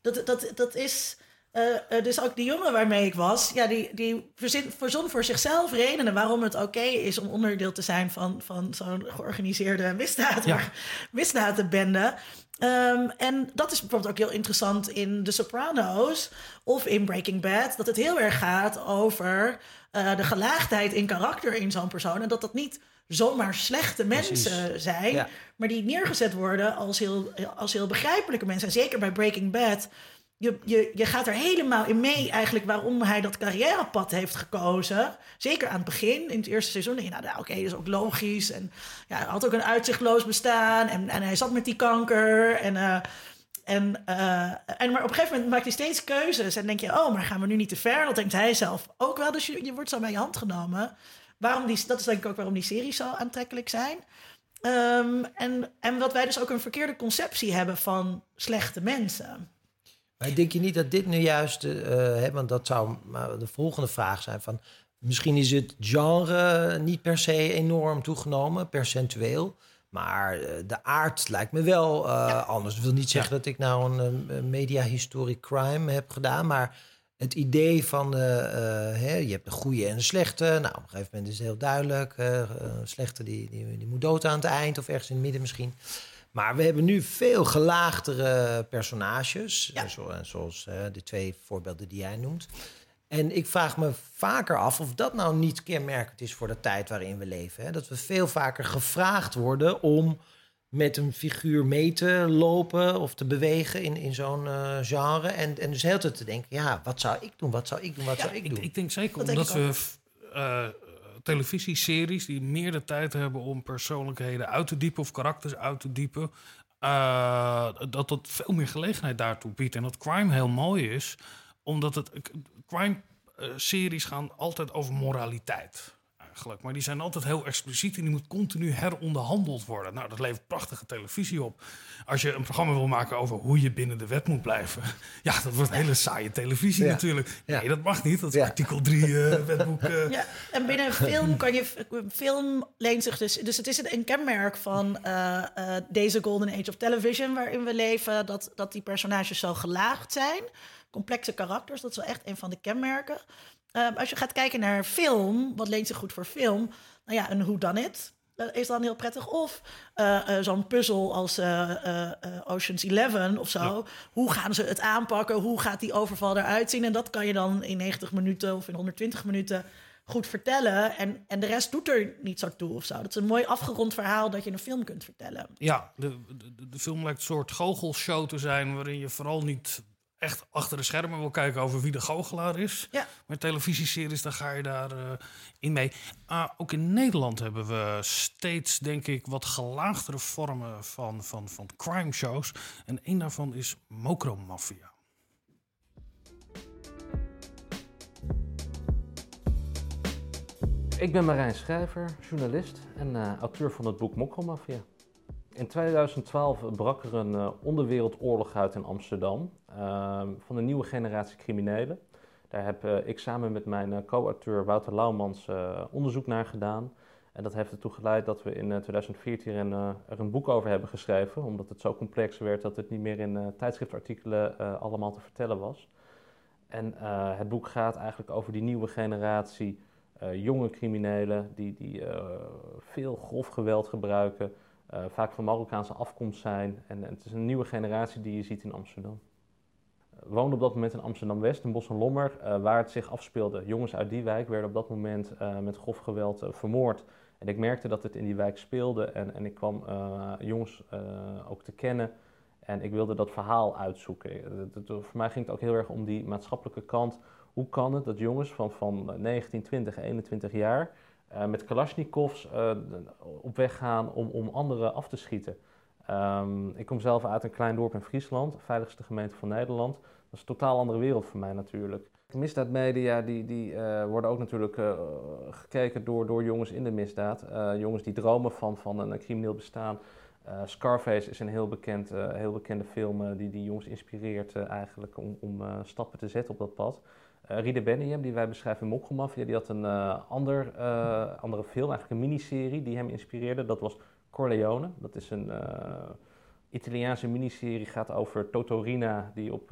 Speaker 4: Dat, dat, dat is. Eh, eh, dus ook die jongen waarmee ik was, ja, die, die verzin, verzon voor zichzelf redenen waarom het oké is om onderdeel te zijn van, van zo'n georganiseerde misdaad,
Speaker 1: Ja. [laughs]
Speaker 4: misdadenbende. Ehm, en dat is bijvoorbeeld ook heel interessant in The Sopranos of in Breaking Bad, dat het heel erg gaat over eh, de gelaagdheid in karakter in zo'n persoon. En dat dat niet zomaar slechte mensen zijn,
Speaker 3: Ja.
Speaker 4: maar die neergezet worden als heel, als heel begrijpelijke mensen. En zeker bij Breaking Bad je, je, je gaat er helemaal in mee eigenlijk waarom hij dat carrièrepad heeft gekozen. Zeker aan het begin, in het eerste seizoen. denk je, nou, nou oké, dat is ook logisch. En ja, hij had ook een uitzichtloos bestaan. En, en hij zat met die kanker. En, uh, en, uh, en maar op een gegeven moment maakt hij steeds keuzes. En denk je, oh, maar gaan we nu niet te ver? Dat denkt hij zelf ook wel. Dus je, wordt zo bij je hand genomen. Waarom die, dat is denk ik ook waarom die series zo aantrekkelijk zijn. Um, en, en wat wij dus ook een verkeerde conceptie hebben van slechte mensen.
Speaker 3: Maar denk je niet dat dit nu juist, uh, hè, want dat zou de volgende vraag zijn van... Misschien is het genre niet per se enorm toegenomen, percentueel. Maar uh, de aard lijkt me wel uh, ja. anders. Dat wil niet zeggen ja. dat ik nou een, een media historic crime heb gedaan. Maar het idee van, uh, hè, je hebt de goede en de slechte. Nou, op een gegeven moment is het heel duidelijk. slechte die, die, die moet dood aan het eind of ergens in het midden misschien. Maar we hebben nu veel gelaagdere personages. Ja. Zoals de twee voorbeelden die jij noemt. En ik vraag me vaker af of dat nou niet kenmerkend is voor de tijd waarin we leven. Hè? Dat we veel vaker gevraagd worden om met een figuur mee te lopen of te bewegen in, in zo'n uh, genre. En, en dus heel tijd te denken, ja, wat zou ik doen, wat zou ik doen, wat ja, zou ik doen?
Speaker 1: Ik, ik denk zeker dat omdat we uh, televisieseries die meer de tijd hebben om persoonlijkheden uit te diepen of karakters uit te diepen, uh, dat dat veel meer gelegenheid daartoe biedt. En dat crime heel mooi is, omdat het crime-series gaan altijd over moraliteit. Eigenlijk. Maar die zijn altijd heel expliciet en die moet continu heronderhandeld worden. Nou, dat levert prachtige televisie op. Als je een programma wil maken over hoe je binnen de wet moet blijven. [laughs] Ja, dat wordt hele saaie televisie ja. natuurlijk. Nee, dat mag niet. Dat is ja. artikel 3 uh, [laughs] wetboek. Uh.
Speaker 4: Ja, en binnen een film kan je... Film leent zich dus... Dus het is een kenmerk van uh, deze golden age of television waarin we leven. Dat, dat die personages zo gelaagd zijn complexe karakters. Dat is wel echt een van de kenmerken. Uh, als je gaat kijken naar film, wat leent zich goed voor film? Nou ja, een hoe dan it is dan heel prettig. Of uh, uh, zo'n puzzel als Ocean's Eleven of zo. Ja. Hoe gaan ze het aanpakken? Hoe gaat die overval eruit zien? En dat kan je dan in 90 minuten of in 120 minuten goed vertellen. En, en de rest doet er niet zo toe of zo. Dat is een mooi afgerond verhaal dat je een film kunt vertellen.
Speaker 1: Ja, de, de, de film lijkt een soort goochelshow te zijn... waarin je vooral niet echt achter de schermen wil kijken over wie de goochelaar is.
Speaker 4: Ja.
Speaker 1: Maar televisieseries, dan ga je daar uh, in mee. Uh, ook in Nederland hebben we steeds, denk ik, wat gelaagdere vormen van, van, van crime shows. En een daarvan is Mokromafia.
Speaker 5: Ik ben Marijn Schrijver, journalist en uh, auteur van het boek Mokromafia. In 2012 brak er een uh, onderwereldoorlog uit in Amsterdam uh, van een nieuwe generatie criminelen. Daar heb uh, ik samen met mijn co-auteur Wouter Laumans onderzoek naar gedaan. En dat heeft ertoe geleid dat we in 2014 een, er een boek over hebben geschreven, omdat het zo complex werd dat het niet meer in tijdschriftartikelen allemaal te vertellen was. En het boek gaat eigenlijk over die nieuwe generatie jonge criminelen die, die veel grof geweld gebruiken. Uh, vaak van Marokkaanse afkomst zijn. En, en, het is een nieuwe generatie die je ziet in Amsterdam. Uh, woonde op dat moment in Amsterdam-West, in Bos en Lommer, uh, waar het zich afspeelde. Jongens uit die wijk werden op dat moment met grof geweld vermoord. En ik merkte dat het in die wijk speelde en, en ik kwam jongens ook te kennen. En ik wilde dat verhaal uitzoeken. voor mij ging het ook heel erg om die maatschappelijke kant. Hoe kan het dat jongens van, van 19, 20, 21 jaar uh, met Kalashnikovs uh, op weg gaan om, om anderen af te schieten. Um, ik kom zelf uit een klein dorp in Friesland, veiligste gemeente van Nederland. Dat is een totaal andere wereld voor mij natuurlijk. Misdaadmedia die, die, uh, worden ook natuurlijk gekeken door, door jongens in de misdaad. jongens die dromen van, van een crimineel bestaan. Scarface is een heel, bekend, heel bekende film die die jongens inspireert eigenlijk om, om stappen te zetten op dat pad. Uh, Ride Benniam, die wij beschrijven in Mokkelmafia, die had een uh, ander, uh, andere film, eigenlijk een miniserie die hem inspireerde. Dat was Corleone. Dat is een Italiaanse miniserie, gaat over Totorina, die op,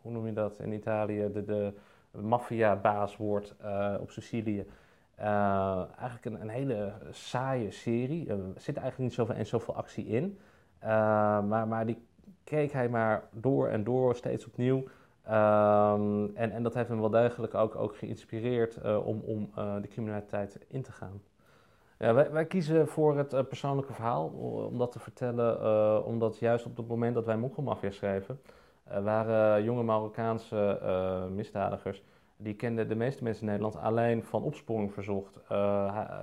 Speaker 5: hoe noem je dat in Italië, de, de maffia-baas wordt op Sicilië. eigenlijk een, een, hele saaie serie. Er zit eigenlijk niet zoveel en zoveel actie in. maar, maar die keek hij maar door en door, steeds opnieuw. Um, en, en dat heeft hem wel degelijk ook, ook geïnspireerd uh, om, om uh, de criminaliteit in te gaan. Ja, wij, wij kiezen voor het uh, persoonlijke verhaal om dat te vertellen, omdat juist op het moment dat wij Mokkelmafia schreven, waren jonge Marokkaanse misdadigers. Die kenden de meeste mensen in Nederland alleen van opsporing verzocht.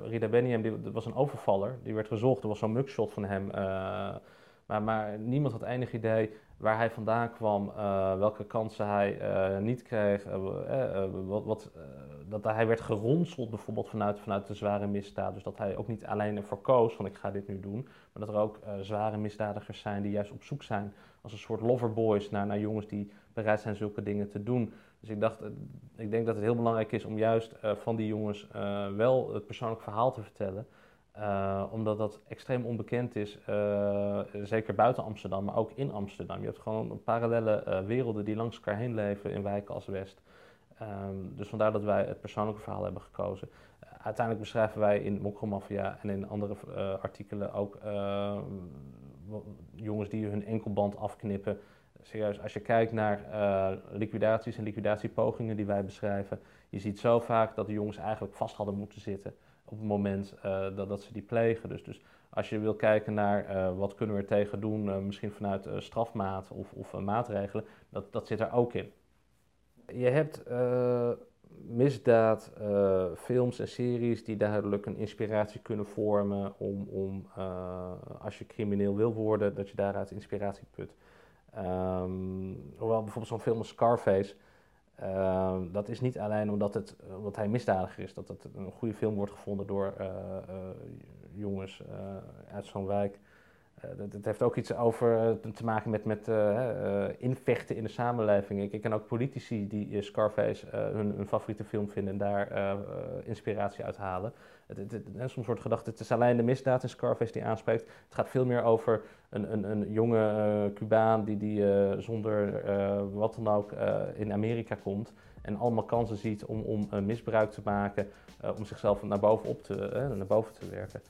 Speaker 5: Rida Beniem die, was een overvaller. Die werd gezocht. Er was zo'n mugshot van hem. maar, maar niemand had enig idee waar hij vandaan kwam, uh, welke kansen hij uh, niet kreeg, uh, wat, wat dat hij werd geronseld bijvoorbeeld vanuit, vanuit de zware misdaad. Dus dat hij ook niet alleen ervoor koos van ik ga dit nu doen, maar dat er ook zware misdadigers zijn die juist op zoek zijn als een soort loverboys naar, naar jongens die bereid zijn zulke dingen te doen. Dus ik dacht, ik denk dat het heel belangrijk is om juist van die jongens wel het persoonlijk verhaal te vertellen. Uh, omdat dat extreem onbekend is, uh, zeker buiten Amsterdam, maar ook in Amsterdam. Je hebt gewoon parallele uh, werelden die langs elkaar heen leven in wijken als West. Um, dus vandaar dat wij het persoonlijke verhaal hebben gekozen. uiteindelijk beschrijven wij in Mokromafia en in andere artikelen ook ehm, jongens die hun enkelband afknippen. Serieus, als je kijkt naar liquidaties en liquidatiepogingen die wij beschrijven, je ziet zo vaak dat de jongens eigenlijk vast hadden moeten zitten op het moment uh, dat, dat ze die plegen. Dus, dus als je wil kijken naar uh, wat kunnen we er tegen doen, uh, misschien vanuit strafmaat of, of maatregelen, dat, dat zit er ook in. Je hebt misdaad, films en series die duidelijk een inspiratie kunnen vormen om, om als je crimineel wil worden, dat je daaruit inspiratie put. Um, hoewel bijvoorbeeld zo'n film als Scarface Ehm, dat is niet alleen omdat, het, omdat hij misdadiger is, dat het een goede film wordt gevonden door uh, uh, jongens uh, uit zo'n wijk. het heeft ook iets over te maken met, met invechten in de samenleving. Ik, ik ken ook politici die Scarface hun, hun, favoriete film vinden en daar inspiratie uit halen. Het, soms wordt gedacht, het is alleen de misdaad in Scarface die aanspreekt. Het gaat veel meer over een, een, een jonge uh, Cubaan die, die uh, zonder uh, wat dan ook in Amerika komt. En allemaal kansen ziet om, om misbruik te maken, om zichzelf naar boven, op te, naar boven te werken.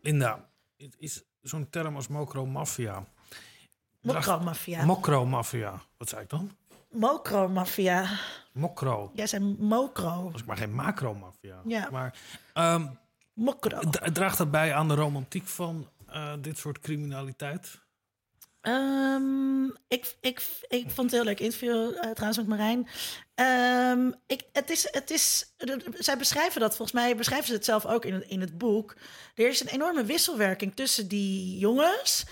Speaker 1: Linda, het is zo'n term als mokro-mafia.
Speaker 4: Mokro-mafia.
Speaker 1: Mokro-mafia. Wat zei ik dan?
Speaker 4: Mokro-mafia.
Speaker 1: Mokro.
Speaker 4: Jij zei mokro.
Speaker 1: Dat is maar geen macro-mafia.
Speaker 4: Ja.
Speaker 1: Maar um,
Speaker 4: mokro.
Speaker 1: Draagt dat bij aan de romantiek van uh, dit soort criminaliteit?
Speaker 4: Um, ik, ik, ik vond het heel leuk interview uh, trouwens met Marijn. Um, ik, het is, het is, zij beschrijven dat, volgens mij beschrijven ze het zelf ook in in het boek. Er is een enorme wisselwerking tussen die jongens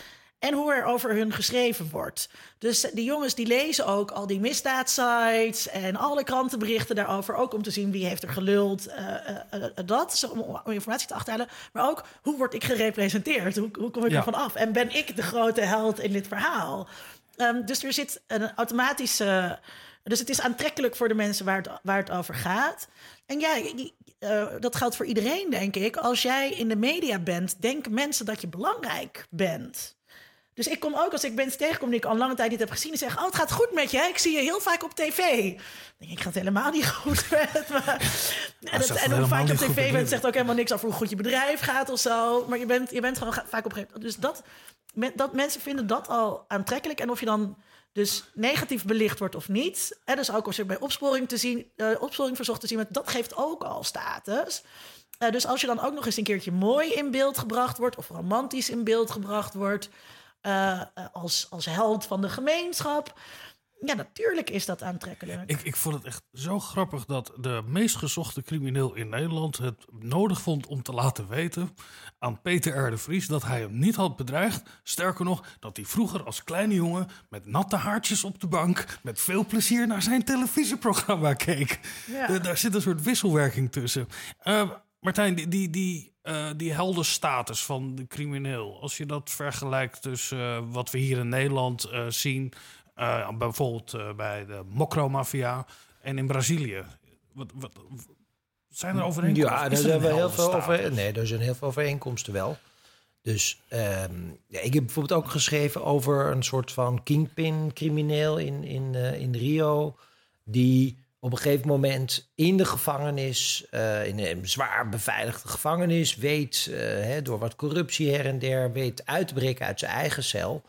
Speaker 4: en hoe er over hun geschreven wordt. Dus die jongens die lezen ook al die misdaadsites en alle krantenberichten daarover. Ook om te zien wie heeft er geluld. Uh, uh, dat, om, om, informatie te achterhalen. Maar ook hoe word ik gerepresenteerd? Hoe, hoe kom ik ja. ervan af? En ben ik de grote held in dit verhaal? Um, dus er zit een automatische... Dus het is aantrekkelijk voor de mensen waar het, waar het over gaat. En ja, uh, dat geldt voor iedereen, denk ik. Als jij in de media bent, denken mensen dat je belangrijk bent. Dus ik kom ook als ik mensen tegenkom die ik al lange tijd niet heb gezien... en zeg, oh, het gaat goed met je, hè? ik zie je heel vaak op tv. Dan denk ik, ik gaat helemaal niet goed [laughs] met me. En, het, en hoe vaak je op tv bent, zegt ook helemaal niks over hoe goed je bedrijf gaat of zo. Maar je bent, je bent gewoon vaak op Dus dat, dat, mensen vinden dat al aantrekkelijk. En of je dan dus negatief belicht wordt of niet... Hè, dus ook als je bij opsporing, te zien, uh, opsporing verzocht te zien... dat geeft ook al status... Uh, dus als je dan ook nog eens een keertje mooi in beeld gebracht wordt... of romantisch in beeld gebracht wordt... Uh, als, als held van de gemeenschap. Ja, natuurlijk is dat aantrekkelijk.
Speaker 1: Ik, ik vond het echt zo grappig dat de meest gezochte crimineel in Nederland het nodig vond om te laten weten aan Peter R. de Vries dat hij hem niet had bedreigd. Sterker nog, dat hij vroeger als kleine jongen met natte haartjes op de bank met veel plezier naar zijn televisieprogramma keek. Ja. daar zit een soort wisselwerking tussen. Uh, Martijn, die, die, die, uh, die heldenstatus van de crimineel, als je dat vergelijkt tussen uh, wat we hier in Nederland uh, zien, bijvoorbeeld bij de Mokro-mafia en in Brazilië. Wat, wat, zijn er overeenkomsten?
Speaker 3: Ja, daar zijn we heel veel over. Nee, er zijn heel veel overeenkomsten wel. Dus um, ja, ik heb bijvoorbeeld ook geschreven over een soort van kingpin-crimineel in, in, in Rio, die op een gegeven moment in de gevangenis, uh, in een zwaar beveiligde gevangenis, weet uh, hè, door wat corruptie her en der, weet uit te breken uit zijn eigen cel.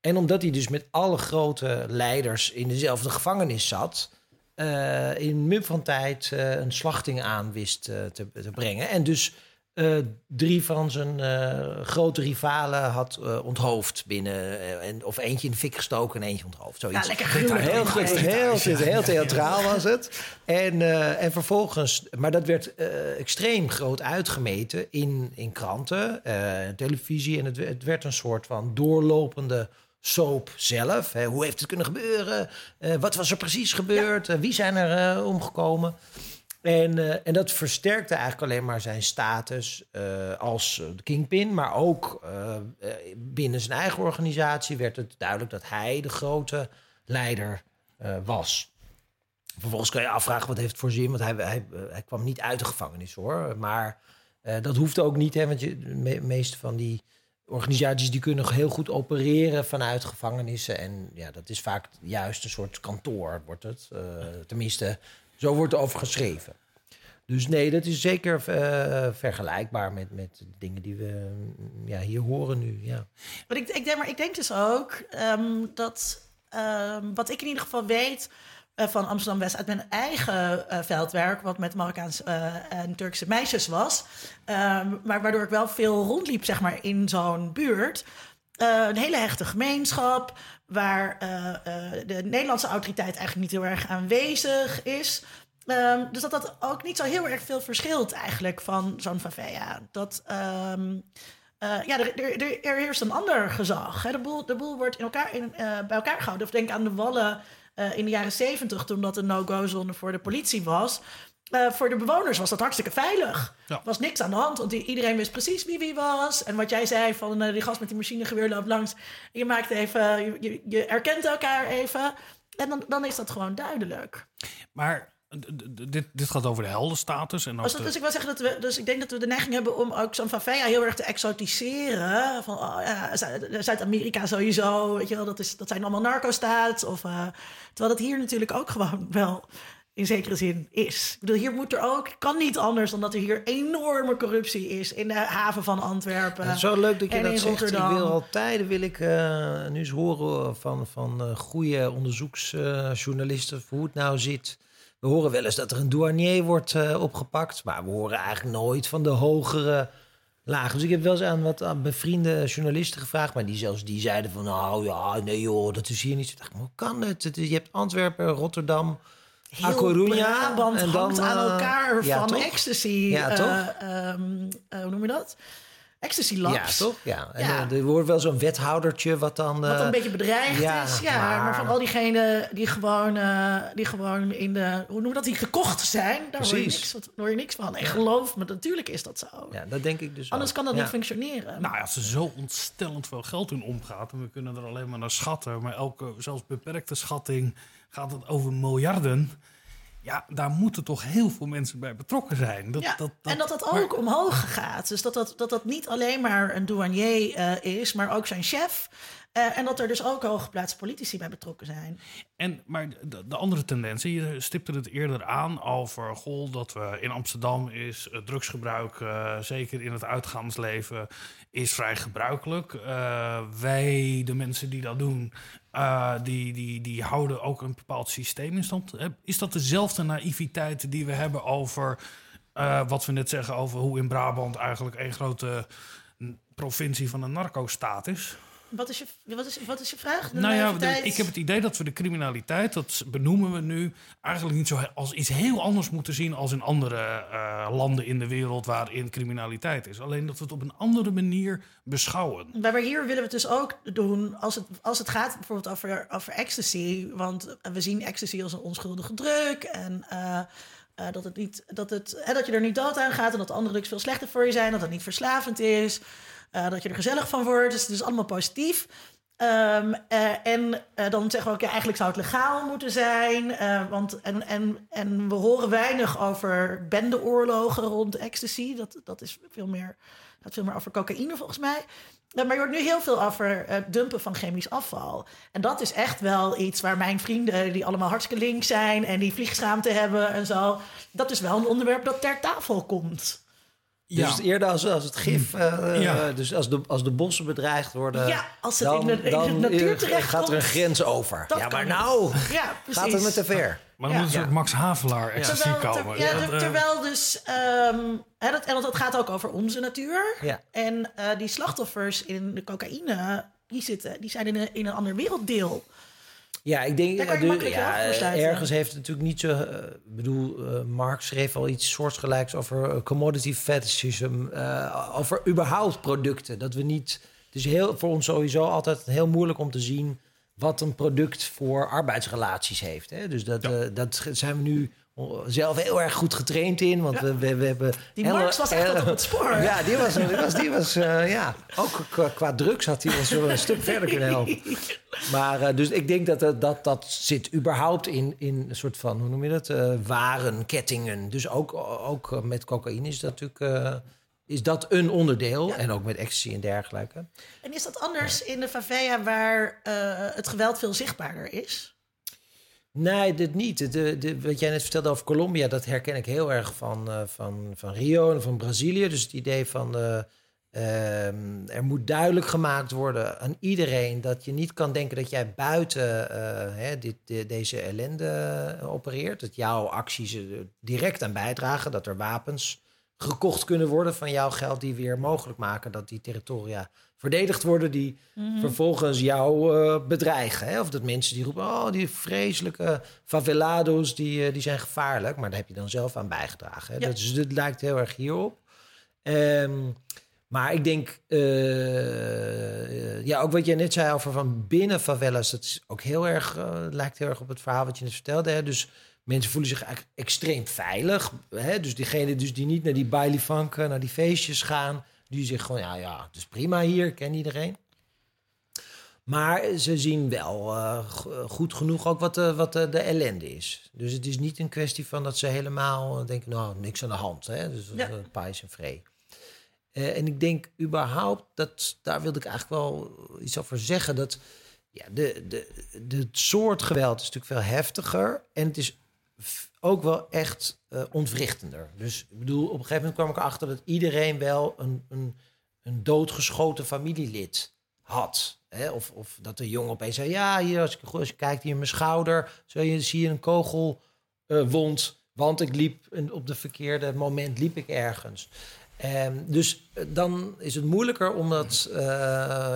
Speaker 3: En omdat hij dus met alle grote leiders in dezelfde gevangenis zat, uh, in mum van tijd een slachting aan wist te, te, brengen. En dus eh, drie van zijn eh, grote rivalen had eh, onthoofd binnen. en, of eentje in de fik gestoken en eentje onthoofd. Zoiets.
Speaker 4: Ja, lekker.
Speaker 3: Heel, goed, heel, heel, heel theatraal was het. En, en vervolgens, maar dat werd extreem groot uitgemeten in, in kranten, televisie. En het, het werd een soort van doorlopende soap zelf. Hè. Hoe heeft het kunnen gebeuren? Wat was er precies gebeurd? Wie zijn er omgekomen? En, eh, en dat versterkte eigenlijk alleen maar zijn status eh, als eh, kingpin. Maar ook binnen zijn eigen organisatie werd het duidelijk dat hij de grote leider was. Vervolgens kan je afvragen wat heeft het voor zin, want hij, hij, hij kwam niet uit de gevangenis hoor. Maar dat hoeft ook niet, hè, want je, de me- meeste van die organisaties die kunnen heel goed opereren vanuit gevangenissen. En ja, dat is vaak juist een soort kantoor, wordt het. Tenminste, zo wordt er over geschreven. Dus nee, dat is zeker eh, vergelijkbaar met, met dingen die we mm, ja, hier horen nu. Ja.
Speaker 4: Maar ik, ik, denk, maar ik denk dus ook ehm, dat ehm, wat ik in ieder geval weet eh, van Amsterdam West uit mijn eigen eh, veldwerk, wat met Marokkaanse en Turkse meisjes was, ehm, maar waardoor ik wel veel rondliep zeg maar in zo'n buurt. Een hele hechte gemeenschap waar eh, eh, de Nederlandse autoriteit eigenlijk niet heel erg aanwezig is. Ehm, dus dat dat ook niet zo heel erg veel verschilt eigenlijk van zo'n favela. Dat, ehm, eh, ja, er, er, er, er heerst een ander gezag. Hè. De, boel, de boel wordt in elkaar, in, bij elkaar gehouden. Of denk aan de Wallen in de jaren zeventig, toen dat een no-go-zone voor de politie was. Eh, voor de bewoners was dat hartstikke veilig.
Speaker 1: Ja.
Speaker 4: Er was niks aan de hand, want iedereen wist precies wie wie was. En wat jij zei van eh, die gast met die machinegeweer loopt langs. Je maakt even, je, je, elkaar even. En dan, dan is dat gewoon duidelijk.
Speaker 1: Maar dit, dit gaat over de heldenstatus. En
Speaker 4: Als dat,
Speaker 1: de-
Speaker 4: dus ik wil zeggen dat we, dus ik denk dat we de neiging hebben om ook zo'n favela heel erg te exotiseren. Van oh ja, Zu- Zuid-Amerika sowieso, weet je wel, dat, is, dat zijn allemaal narco-staats. Of, eh, terwijl dat hier natuurlijk ook gewoon wel in zekere zin is. Ik bedoel, hier moet er ook, kan niet anders dan dat er hier enorme corruptie is in de haven van Antwerpen.
Speaker 3: Het is zo leuk dat je dat zegt. Ik
Speaker 4: Rotterdam.
Speaker 3: wil al tijden wil ik eh, nu eens horen van, van eh, goede onderzoeksjournalisten hoe het nou zit. We horen wel eens dat er een douanier wordt eh, opgepakt, maar we horen eigenlijk nooit van de hogere lagen. Dus ik heb wel eens aan wat aan bevriende journalisten gevraagd, maar die zelfs die zeiden van nou ja, nee joh, dat is hier niet. zo. Ik dacht, hoe kan het? het is, je hebt Antwerpen, Rotterdam,
Speaker 4: Heel
Speaker 3: Coruña
Speaker 4: Brabant
Speaker 3: en dan,
Speaker 4: hangt aan
Speaker 3: eh,
Speaker 4: elkaar
Speaker 3: ja,
Speaker 4: van
Speaker 3: toch?
Speaker 4: ecstasy.
Speaker 3: Ja,
Speaker 4: eh,
Speaker 3: toch?
Speaker 4: eh, hoe noem je dat? Ecstasy labs.
Speaker 3: Ja, toch? Ja. En
Speaker 4: Ja.
Speaker 3: eh, er wordt wel zo'n wethoudertje wat dan.
Speaker 4: Wat
Speaker 3: eh,
Speaker 4: een beetje bedreigd
Speaker 3: ja,
Speaker 4: is. Ja, maar...
Speaker 3: maar-
Speaker 4: van al diegenen die gewoon, eh, die gewoon in de... Hoe noem je dat? Die gekocht zijn. Daar hoor je, niks, wat- hoor je niks van. En geloof me, natuurlijk is dat zo.
Speaker 3: Ja, dat denk ik dus.
Speaker 4: Anders
Speaker 3: ook.
Speaker 4: kan dat
Speaker 3: Ja.
Speaker 4: niet functioneren.
Speaker 1: Nou ja, als er zo ontstellend veel geld in omgaat... en we kunnen er alleen maar naar schatten... maar elke, zelfs beperkte schatting, gaat het over miljarden... Ja, daar moeten toch heel veel mensen bij betrokken zijn. Dat,
Speaker 4: ja,
Speaker 1: dat,
Speaker 4: en dat dat
Speaker 1: maar-
Speaker 4: ook omhoog gaat. Dus dat dat, dat dat niet alleen maar een douanier eh, is, maar ook zijn chef. Eh, en dat er dus ook hooggeplaatste politici bij betrokken zijn.
Speaker 1: En, maar de, de andere tendensen, je stipte het eerder aan over goh, dat we in Amsterdam is eh, drugsgebruik, eh, zeker in het uitgaansleven, is vrij gebruikelijk. Wij, de mensen die dat doen, die, die, die houden ook een bepaald systeem in stand. Is dat dezelfde naïviteit die we hebben over wat we net zeggen over hoe in Brabant eigenlijk één grote provincie van een narco-staat is?
Speaker 4: Wat is je, wat is, wat is je vraag? De
Speaker 1: Nou ja,
Speaker 4: naïviteit?
Speaker 1: ik heb het idee dat we de criminaliteit, dat benoemen we nu, eigenlijk niet zo als iets heel anders moeten zien als in andere eh, landen in de wereld waarin criminaliteit is. Alleen dat we het op een andere manier beschouwen.
Speaker 4: Maar hier willen we het dus ook doen als het, als het gaat bijvoorbeeld over, over ecstasy. Want we zien ecstasy als een onschuldige druk. En eh, eh, dat, het niet, dat, het, hè, dat je er niet dood aan gaat en dat andere drugs veel slechter voor je zijn. Dat het niet verslavend is. Eh, dat je er gezellig van wordt. Dus het is allemaal positief. Ehm, eh, en eh, dan zeggen we ook, ja, eigenlijk zou het legaal moeten zijn. eh, want, en, en, en we horen weinig over bendeoorlogen rond ecstasy. Dat, dat is veel meer, gaat veel meer over cocaïne volgens mij. Maar je hoort nu heel veel over het dumpen van chemisch afval. En dat is echt wel iets waar mijn vrienden, die allemaal hartstikke link zijn en die vliegschaamte hebben en zo, dat is wel een onderwerp dat ter tafel komt.
Speaker 3: Dus eerder als, als het gif, eh,
Speaker 1: Ja.
Speaker 3: eh, dus als de, als de bossen bedreigd worden,
Speaker 4: Ja, als het
Speaker 3: dan,
Speaker 4: in de- in de
Speaker 3: dan
Speaker 4: natuur
Speaker 3: eh,
Speaker 4: terechtkomt,
Speaker 3: gaat er een grens over.
Speaker 4: dat
Speaker 3: ja, maar nou
Speaker 4: Ja, precies.
Speaker 3: gaat het me te ver.
Speaker 1: Maar dan moet een soort Max Havelaar
Speaker 4: ter-
Speaker 1: komen.
Speaker 4: ja, ter-
Speaker 1: eh,
Speaker 4: terwijl dus... ehm, hè, dat, en dat, dat gaat ook over onze natuur.
Speaker 3: Ja.
Speaker 4: En eh, die slachtoffers in de cocaïne, die, zitten, die zijn in een, in een ander werelddeel.
Speaker 3: Ja, ik denk eh, de- ja, ergens heeft het natuurlijk niet zo. eh, Ik bedoel, eh, Marx schreef al iets soortgelijks over eh, commodity fetishism, eh, over überhaupt producten. Dat we niet. Het is heel, voor ons sowieso altijd heel moeilijk om te zien wat een product voor arbeidsrelaties heeft. Hè? Dus dat,
Speaker 1: Ja.
Speaker 3: eh, dat zijn we nu zelf heel erg goed getraind in, want we, we, we hebben.
Speaker 4: Die
Speaker 3: hele-
Speaker 4: Marx was echt
Speaker 3: hele-
Speaker 4: op het spoor. [laughs]
Speaker 3: Ja, die was, die was, die was eh, ja, ook qua, qua drugs had hij ons wel een stuk verder kunnen helpen. [laughs] Maar eh, dus ik denk dat dat, dat dat zit überhaupt in, in een soort van, hoe noem je dat, eh warenkettingen. Dus ook, ook eh, met cocaïne is dat natuurlijk eh, is dat een onderdeel. En ook met ecstasy en dergelijke.
Speaker 4: En is dat anders in de favela waar eh, het geweld veel zichtbaarder is?
Speaker 3: Nee, dit niet. De, de, wat jij net vertelde over Colombia, dat herken ik heel erg van, eh, van, van Rio en van Brazilië. Dus het idee van eh, ehm, er moet duidelijk gemaakt worden aan iedereen dat je niet kan denken dat jij buiten eh, hè, dit, de- deze ellende opereert. Dat jouw acties er direct aan bijdragen, dat er wapens gekocht kunnen worden van jouw geld die weer mogelijk maken dat die territoria verdedigd worden die vervolgens jou eh, bedreigen. Hè? Of dat mensen die roepen, oh die vreselijke favelados die, eh, die zijn gevaarlijk, maar daar heb je dan zelf aan bijgedragen. Hè?
Speaker 4: Ja.
Speaker 3: Dat, is, dat lijkt heel erg hierop. Ehm, maar ik denk, eh, ja, ook wat jij net zei over van binnen favelas, dat is ook heel erg, lijkt heel erg op het verhaal wat je net vertelde. Hè? Dus mensen voelen zich eigenlijk extreem veilig. Hè? Dus diegenen dus die niet naar die bailifanken, naar die feestjes gaan, die zeggen gewoon, ja, ja, het is prima hier, ik ken iedereen. Maar ze zien wel eh, go- goed genoeg ook wat, de, wat de, de ellende is. Dus het is niet een kwestie van dat ze helemaal eh, denken, nou, niks aan de hand. Hè? Dus
Speaker 4: Ja.
Speaker 3: pais en vree. Eh, en ik denk überhaupt, dat, daar wilde ik eigenlijk wel iets over zeggen. Dat ja, de, de, de, het soort geweld is natuurlijk veel heftiger. En het is ook wel echt eh, ontwrichtender. Dus ik bedoel, op een gegeven moment kwam ik erachter dat iedereen wel een, een, een doodgeschoten familielid had. Hè? Of, of dat de jongen opeens zei: Ja, hier, als, ik, als je kijkt hier in mijn schouder, zo je, zie je een kogelwond. want ik liep en op de verkeerde moment liep ik ergens. Ehm, dus eh, dan is het moeilijker om dat eh,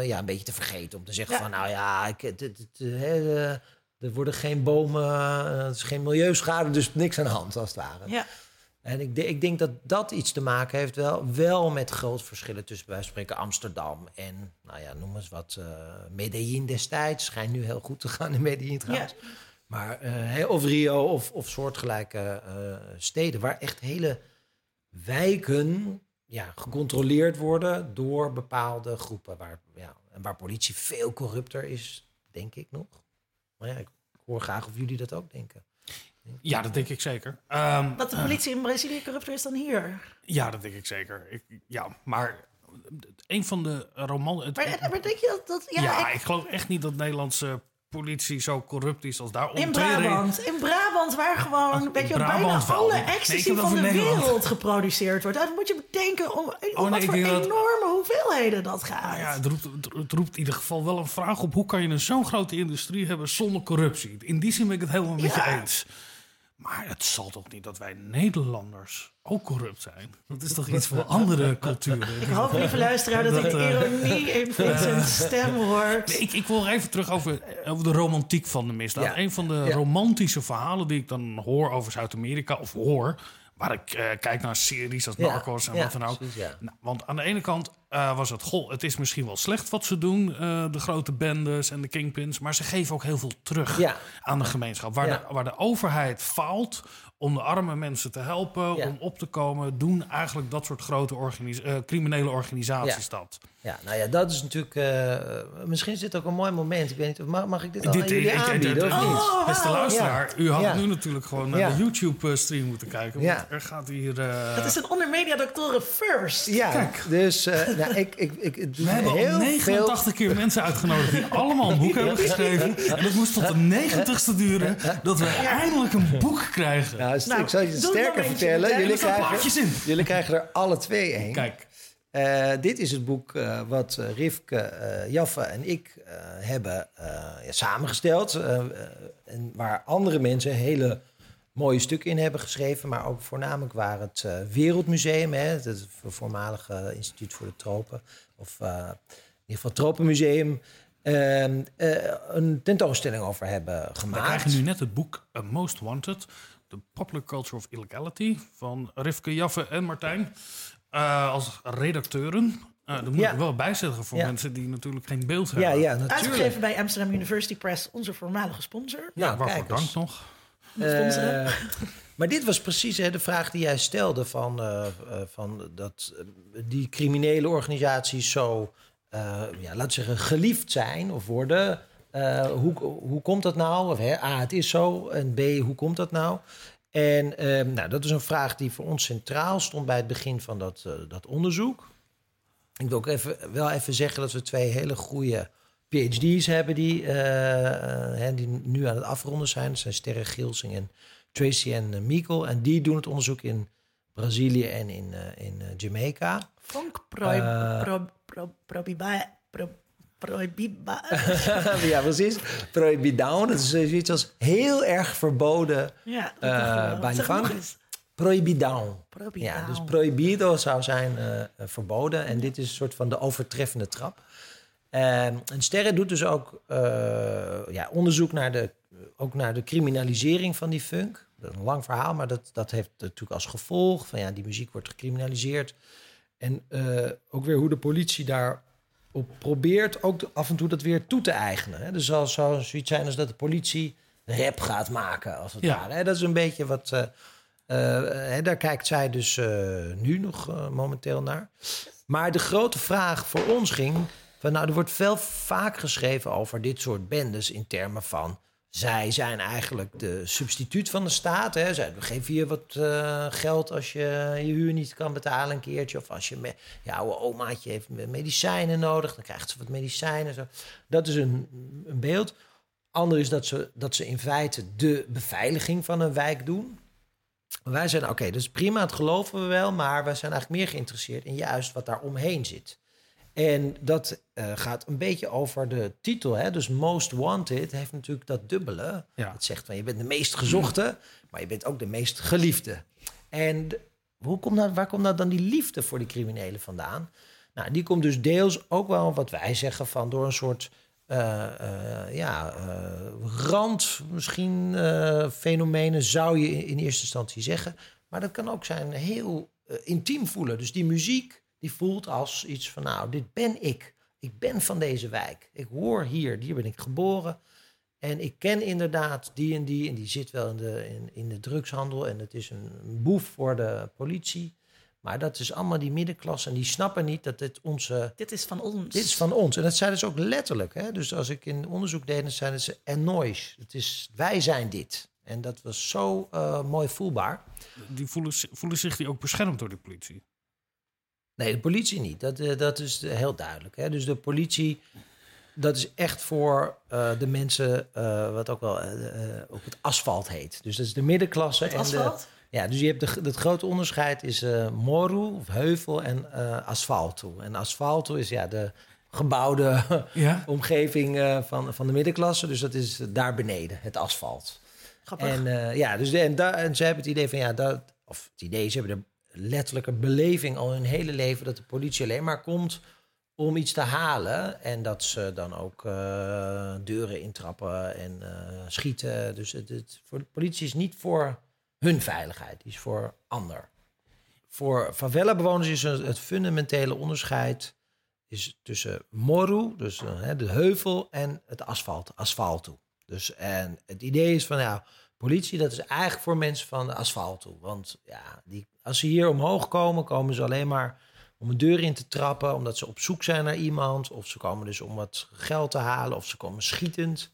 Speaker 3: ja, een beetje te vergeten. Om te zeggen
Speaker 4: Ja.
Speaker 3: van nou ja, ik, het, het, het, eh, er worden geen bomen, eh, het is geen milieuschade, dus niks aan de hand als het ware.
Speaker 4: Ja.
Speaker 3: En ik, ik denk dat dat iets te maken heeft wel, wel met grote verschillen tussen bij spreken Amsterdam en, nou ja, noem eens wat, eh Medellin destijds. Schijnt nu heel goed te gaan in Medellin trouwens. Maar, eh, of Rio of, of soortgelijke steden waar echt hele wijken ja, gecontroleerd worden door bepaalde groepen. Waar, ja, en waar politie veel corrupter is, denk ik nog. Maar ja, ik hoor graag of jullie dat ook denken.
Speaker 1: Ja, dat denk ik zeker. Ehm,
Speaker 4: Dat de politie in Brazilië corrupter is dan hier.
Speaker 1: ja, dat denk ik zeker. Ik, ja, maar een van de roman... het-
Speaker 4: Maar, maar denk je dat... dat ja,
Speaker 1: ja,
Speaker 4: ik-
Speaker 1: ik geloof echt niet dat Nederlandse politie zo corrupt is als daar
Speaker 4: in Brabant. In Brabant, waar gewoon weet je, bijna
Speaker 1: wel.
Speaker 4: alle ecstasy van de
Speaker 1: Nederland.
Speaker 4: wereld geproduceerd wordt. Dan moet je bedenken om, om
Speaker 1: nee,
Speaker 4: wat
Speaker 1: ik
Speaker 4: voor
Speaker 1: dat-
Speaker 4: enorme hoeveelheden dat gaat.
Speaker 1: Nou ja, het roept, het- het roept in ieder geval wel een vraag op. Hoe kan je een zo'n grote industrie hebben zonder corruptie? In die zin ben ik het helemaal met
Speaker 4: Ja.
Speaker 1: je eens. Maar het zal toch niet dat wij Nederlanders ook corrupt zijn? Dat is toch iets voor andere culturen?
Speaker 4: Ik hoop, lieve luisteraar, dat, ik de
Speaker 1: eh,
Speaker 4: ironie in Vincent's stem hoort.
Speaker 1: Nee, ik, ik wil even terug over, over de romantiek van de misdaad.
Speaker 3: Ja.
Speaker 1: Een van de
Speaker 3: Ja.
Speaker 1: romantische verhalen die ik dan hoor over Zuid-Amerika, of hoor, waar ik eh, kijk naar series als
Speaker 3: Ja,
Speaker 1: Narcos en wat dan ook.
Speaker 3: precies.
Speaker 1: Nou, want aan de ene kant eh, was het, goh, het is misschien wel slecht wat ze doen, eh, de grote bendes en de kingpins, maar ze geven ook heel veel terug aan de gemeenschap. Waar, de, waar de overheid faalt om de arme mensen te helpen, om op te komen, doen eigenlijk dat soort grote organis- criminele organisaties dat.
Speaker 3: Ja, nou ja, dat is natuurlijk. eh, misschien is dit ook een mooi moment. Ik weet niet, of- mag, mag ik dit al
Speaker 1: Dit-
Speaker 3: aan jullie
Speaker 1: ik-
Speaker 3: aanbieden
Speaker 1: dit-
Speaker 3: of niet?
Speaker 4: Oh,
Speaker 1: Beste luisteraar, u had
Speaker 3: Ja.
Speaker 1: nu natuurlijk gewoon naar
Speaker 3: Ja.
Speaker 1: de YouTube-stream moeten kijken. Want
Speaker 3: Ja.
Speaker 1: er gaat hier... eh,
Speaker 4: Het is een onder media doctoren first.
Speaker 3: Ja, dus eh, [laughs] nou, ik, ik, ik, het
Speaker 1: we hebben al
Speaker 3: heel
Speaker 1: 89 keer mensen uitgenodigd die allemaal een boek [laughs] hebben geschreven. En het moest tot de 90ste duren dat we eindelijk een boek krijgen.
Speaker 3: Nou,
Speaker 4: Nou,
Speaker 3: ik zal je
Speaker 4: doe
Speaker 3: sterker
Speaker 4: nog eentje.
Speaker 3: vertellen. Jullie
Speaker 1: er
Speaker 3: krijgen,
Speaker 1: in.
Speaker 3: jullie krijgen er alle twee één.
Speaker 1: Kijk,
Speaker 3: Eh, dit is het boek eh, wat eh, Rivke, Jaffe en ik hebben ja, samengesteld. en waar andere mensen hele mooie stukken in hebben geschreven. Maar ook voornamelijk waar het Wereldmuseum, hè, het voormalige Instituut voor de Tropen, of in ieder geval Tropenmuseum, uh, een tentoonstelling over hebben gemaakt.
Speaker 1: We krijgen nu net het boek Most Wanted, The Popular Culture of Illegality, van Rivke Jaffe en Martijn. Als redacteuren. Uh, dat moet ja. ik wel bijzetten voor mensen die natuurlijk geen beeld hebben.
Speaker 3: Ja, ja, natuurlijk.
Speaker 4: Uitgegeven bij Amsterdam University Press, onze voormalige sponsor.
Speaker 1: Ja, ja waarvoor dank nog.
Speaker 3: Uh, [laughs] maar dit was precies hè, de vraag die jij stelde: van, uh, van dat die criminele organisaties zo, ja, laten zeggen, geliefd zijn of worden. hoe, hoe komt dat nou? Of, hè, A, het is zo. En B, hoe komt dat nou? En ehm, nou, dat is een vraag die voor ons centraal stond bij het begin van dat, dat onderzoek. Ik wil ook even, wel even zeggen dat we twee hele goede PhD's hebben die, uh, die nu aan het afronden zijn. Dat zijn Sterre Gilsing en Tracy en Mikkel. En die doen het onderzoek in Brazilië en in, uh, in Jamaica.
Speaker 4: Frank. Pro, Prohibiba. [laughs]
Speaker 3: ja, precies. Prohibidown. Dat is zoiets als heel erg verboden
Speaker 4: ja,
Speaker 3: uh, bij Prohibidown. Ja, dus prohibido zou zijn uh, verboden. En dit is een soort van de overtreffende trap. Uh, en Sterre doet dus ook ja, onderzoek naar de, ook naar de criminalisering van die funk. Dat is een lang verhaal, maar dat, dat heeft natuurlijk als gevolg van ja, die muziek wordt gecriminaliseerd. En ook weer hoe de politie daar op probeert ook af en toe dat weer toe te eigenen. Hè? Dus zal, zou zoiets zijn als dat de politie rap gaat maken, als het ja. ware. Hè? Dat is een beetje wat uh, daar kijkt zij dus uh, nu nog momenteel naar. Maar de grote vraag voor ons ging... Van, nou, er wordt veel vaak geschreven over dit soort bendes... in termen van, zij zijn eigenlijk de substituut van de staat. Hè. Zij geven je wat geld als je je huur niet kan betalen een keertje... of als je me, je oude omaatje heeft medicijnen nodig... dan krijgt ze wat medicijnen. Zo. Dat is een, een beeld. Ander is dat ze, dat ze in feite de beveiliging van een wijk doen... Wij zijn, oké, dat is prima, dat geloven we wel, maar wij zijn eigenlijk meer geïnteresseerd in juist wat daar omheen zit. En dat uh, gaat een beetje over de titel. Hè? Dus Most Wanted heeft natuurlijk dat dubbele. Ja. Het zegt van je bent de meest gezochte, maar je bent ook de meest geliefde. En hoe komt nou, waar komt nou dan die liefde voor die criminelen vandaan? Nou, die komt dus deels ook wel wat wij zeggen van door een soort uh, uh, ja, rand, misschien fenomenen, zou je in, eerste instantie zeggen. Maar dat kan ook zijn heel intiem voelen. Dus die muziek, die voelt als iets van, nou, dit ben ik. Ik ben van deze wijk. Ik hoor hier, hier ben ik geboren. En ik ken inderdaad die en die, en die zit wel in de, in, in de drugshandel. En het is een boef voor de politie. Maar dat is allemaal die middenklasse en die snappen niet dat dit onze...
Speaker 4: Dit is van ons.
Speaker 3: Dit is van ons. En dat zeiden ze ook letterlijk. Hè? Dus als ik in onderzoek deed, dan zeiden ze enois. Het is, wij zijn dit. En dat was zo uh, mooi voelbaar.
Speaker 1: Die voelen, voelen zich die ook beschermd door de politie?
Speaker 3: Nee, de politie niet. Dat, uh, dat is heel duidelijk. Hè? Dus de politie, dat is echt voor uh, de mensen, wat ook wel ook het asfalt heet. Dus dat is de middenklasse.
Speaker 4: Het en asfalt?
Speaker 3: De, ja, dus je hebt de, het grote onderscheid is uh, moru, of heuvel, en uh, asfalto. En asfalto is ja, de gebouwde [laughs] ja? omgeving uh, van, van de middenklasse. Dus dat is daar beneden, het asfalt.
Speaker 4: Grappig.
Speaker 3: En ja, dus de, en, da, en ze hebben het idee van ja, dat, of het idee, ze hebben de letterlijke beleving al hun hele leven dat de politie alleen maar komt om iets te halen. En dat ze dan ook deuren intrappen en schieten. Dus het, voor de politie is niet voor hun veiligheid, die is voor ander. Voor favela-bewoners is het fundamentele onderscheid is tussen moru, dus uh, de heuvel, en het asfalt, asfalto. Dus en het idee is van ja, politie, dat is eigenlijk voor mensen van de asfalto. Want ja, die, als ze hier omhoog komen, komen ze alleen maar om een deur in te trappen, omdat ze op zoek zijn naar iemand, of ze komen dus om wat geld te halen, of ze komen schietend.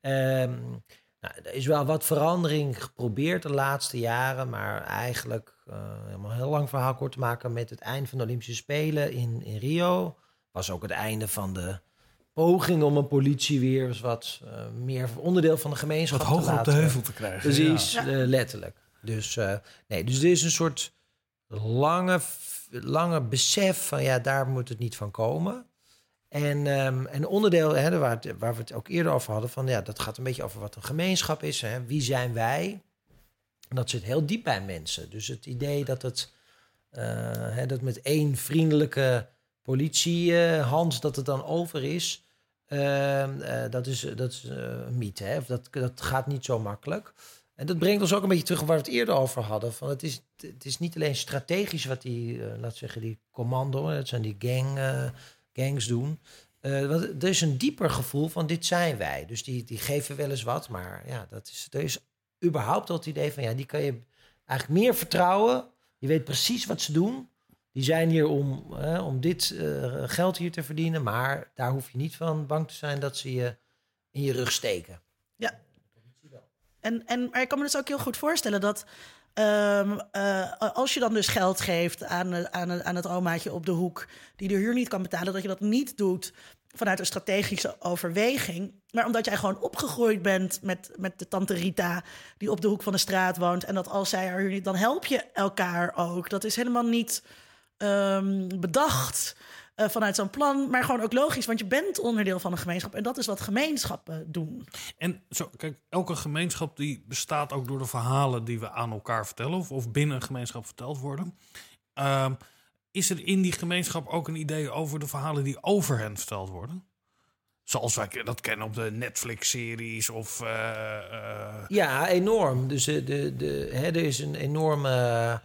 Speaker 3: Um, nou, er is wel wat verandering geprobeerd de laatste jaren, maar eigenlijk, uh, om een heel lang verhaal kort te maken, met het eind van de Olympische Spelen in, in Rio, was ook het einde van de poging om een politie weer eens wat uh, meer onderdeel van de gemeenschap
Speaker 1: wat hoger op de heuvel te krijgen.
Speaker 3: Precies, ja. uh, letterlijk. Dus, nee, dus er is een soort lange, lange besef van ja, daar moet het niet van komen. En um, een onderdeel hè, waar, het, waar, we het ook eerder over hadden, van ja, dat gaat een beetje over wat een gemeenschap is. Hè. Wie zijn wij? En dat zit heel diep bij mensen. Dus het idee dat het eh, hè, dat met één vriendelijke politiehand dat het dan over is, ehm, eh, dat is, dat is eh, een mythe. Hè? Dat, dat gaat niet zo makkelijk. En dat brengt ons ook een beetje terug waar we het eerder over hadden. Van het, is, het is niet alleen strategisch wat die, eh laat zeggen, die commando, het zijn die gang, eh, gangs doen. Eh, want er is een dieper gevoel van dit zijn wij. Dus die, die geven wel eens wat, maar ja, dat is, er is überhaupt het idee van ja, die kan je eigenlijk meer vertrouwen. Je weet precies wat ze doen. Die zijn hier om, eh, om dit eh, geld hier te verdienen, maar daar hoef je niet van bang te zijn dat ze je in je rug steken.
Speaker 4: En, en, maar ik kan me dus ook heel goed voorstellen dat ehm, eh, als je dan dus geld geeft aan, aan, aan het omaatje op de hoek die de huur niet kan betalen, dat je dat niet doet vanuit een strategische overweging, maar omdat jij gewoon opgegroeid bent met, met de tante Rita die op de hoek van de straat woont en dat als zij haar huur niet, dan help je elkaar ook. Dat is helemaal niet ehm, bedacht eh, vanuit zo'n plan, maar gewoon ook logisch, want je bent onderdeel van een gemeenschap en dat is wat gemeenschappen doen.
Speaker 1: En zo, kijk, elke gemeenschap die bestaat ook door de verhalen die we aan elkaar vertellen, of, of binnen een gemeenschap verteld worden. Ehm, is er in die gemeenschap ook een idee over de verhalen die over hen verteld worden? Zoals wij dat kennen op de Netflix-series of. eh, eh,
Speaker 3: Ja, enorm. Dus de, de, de, hè, er is een enorme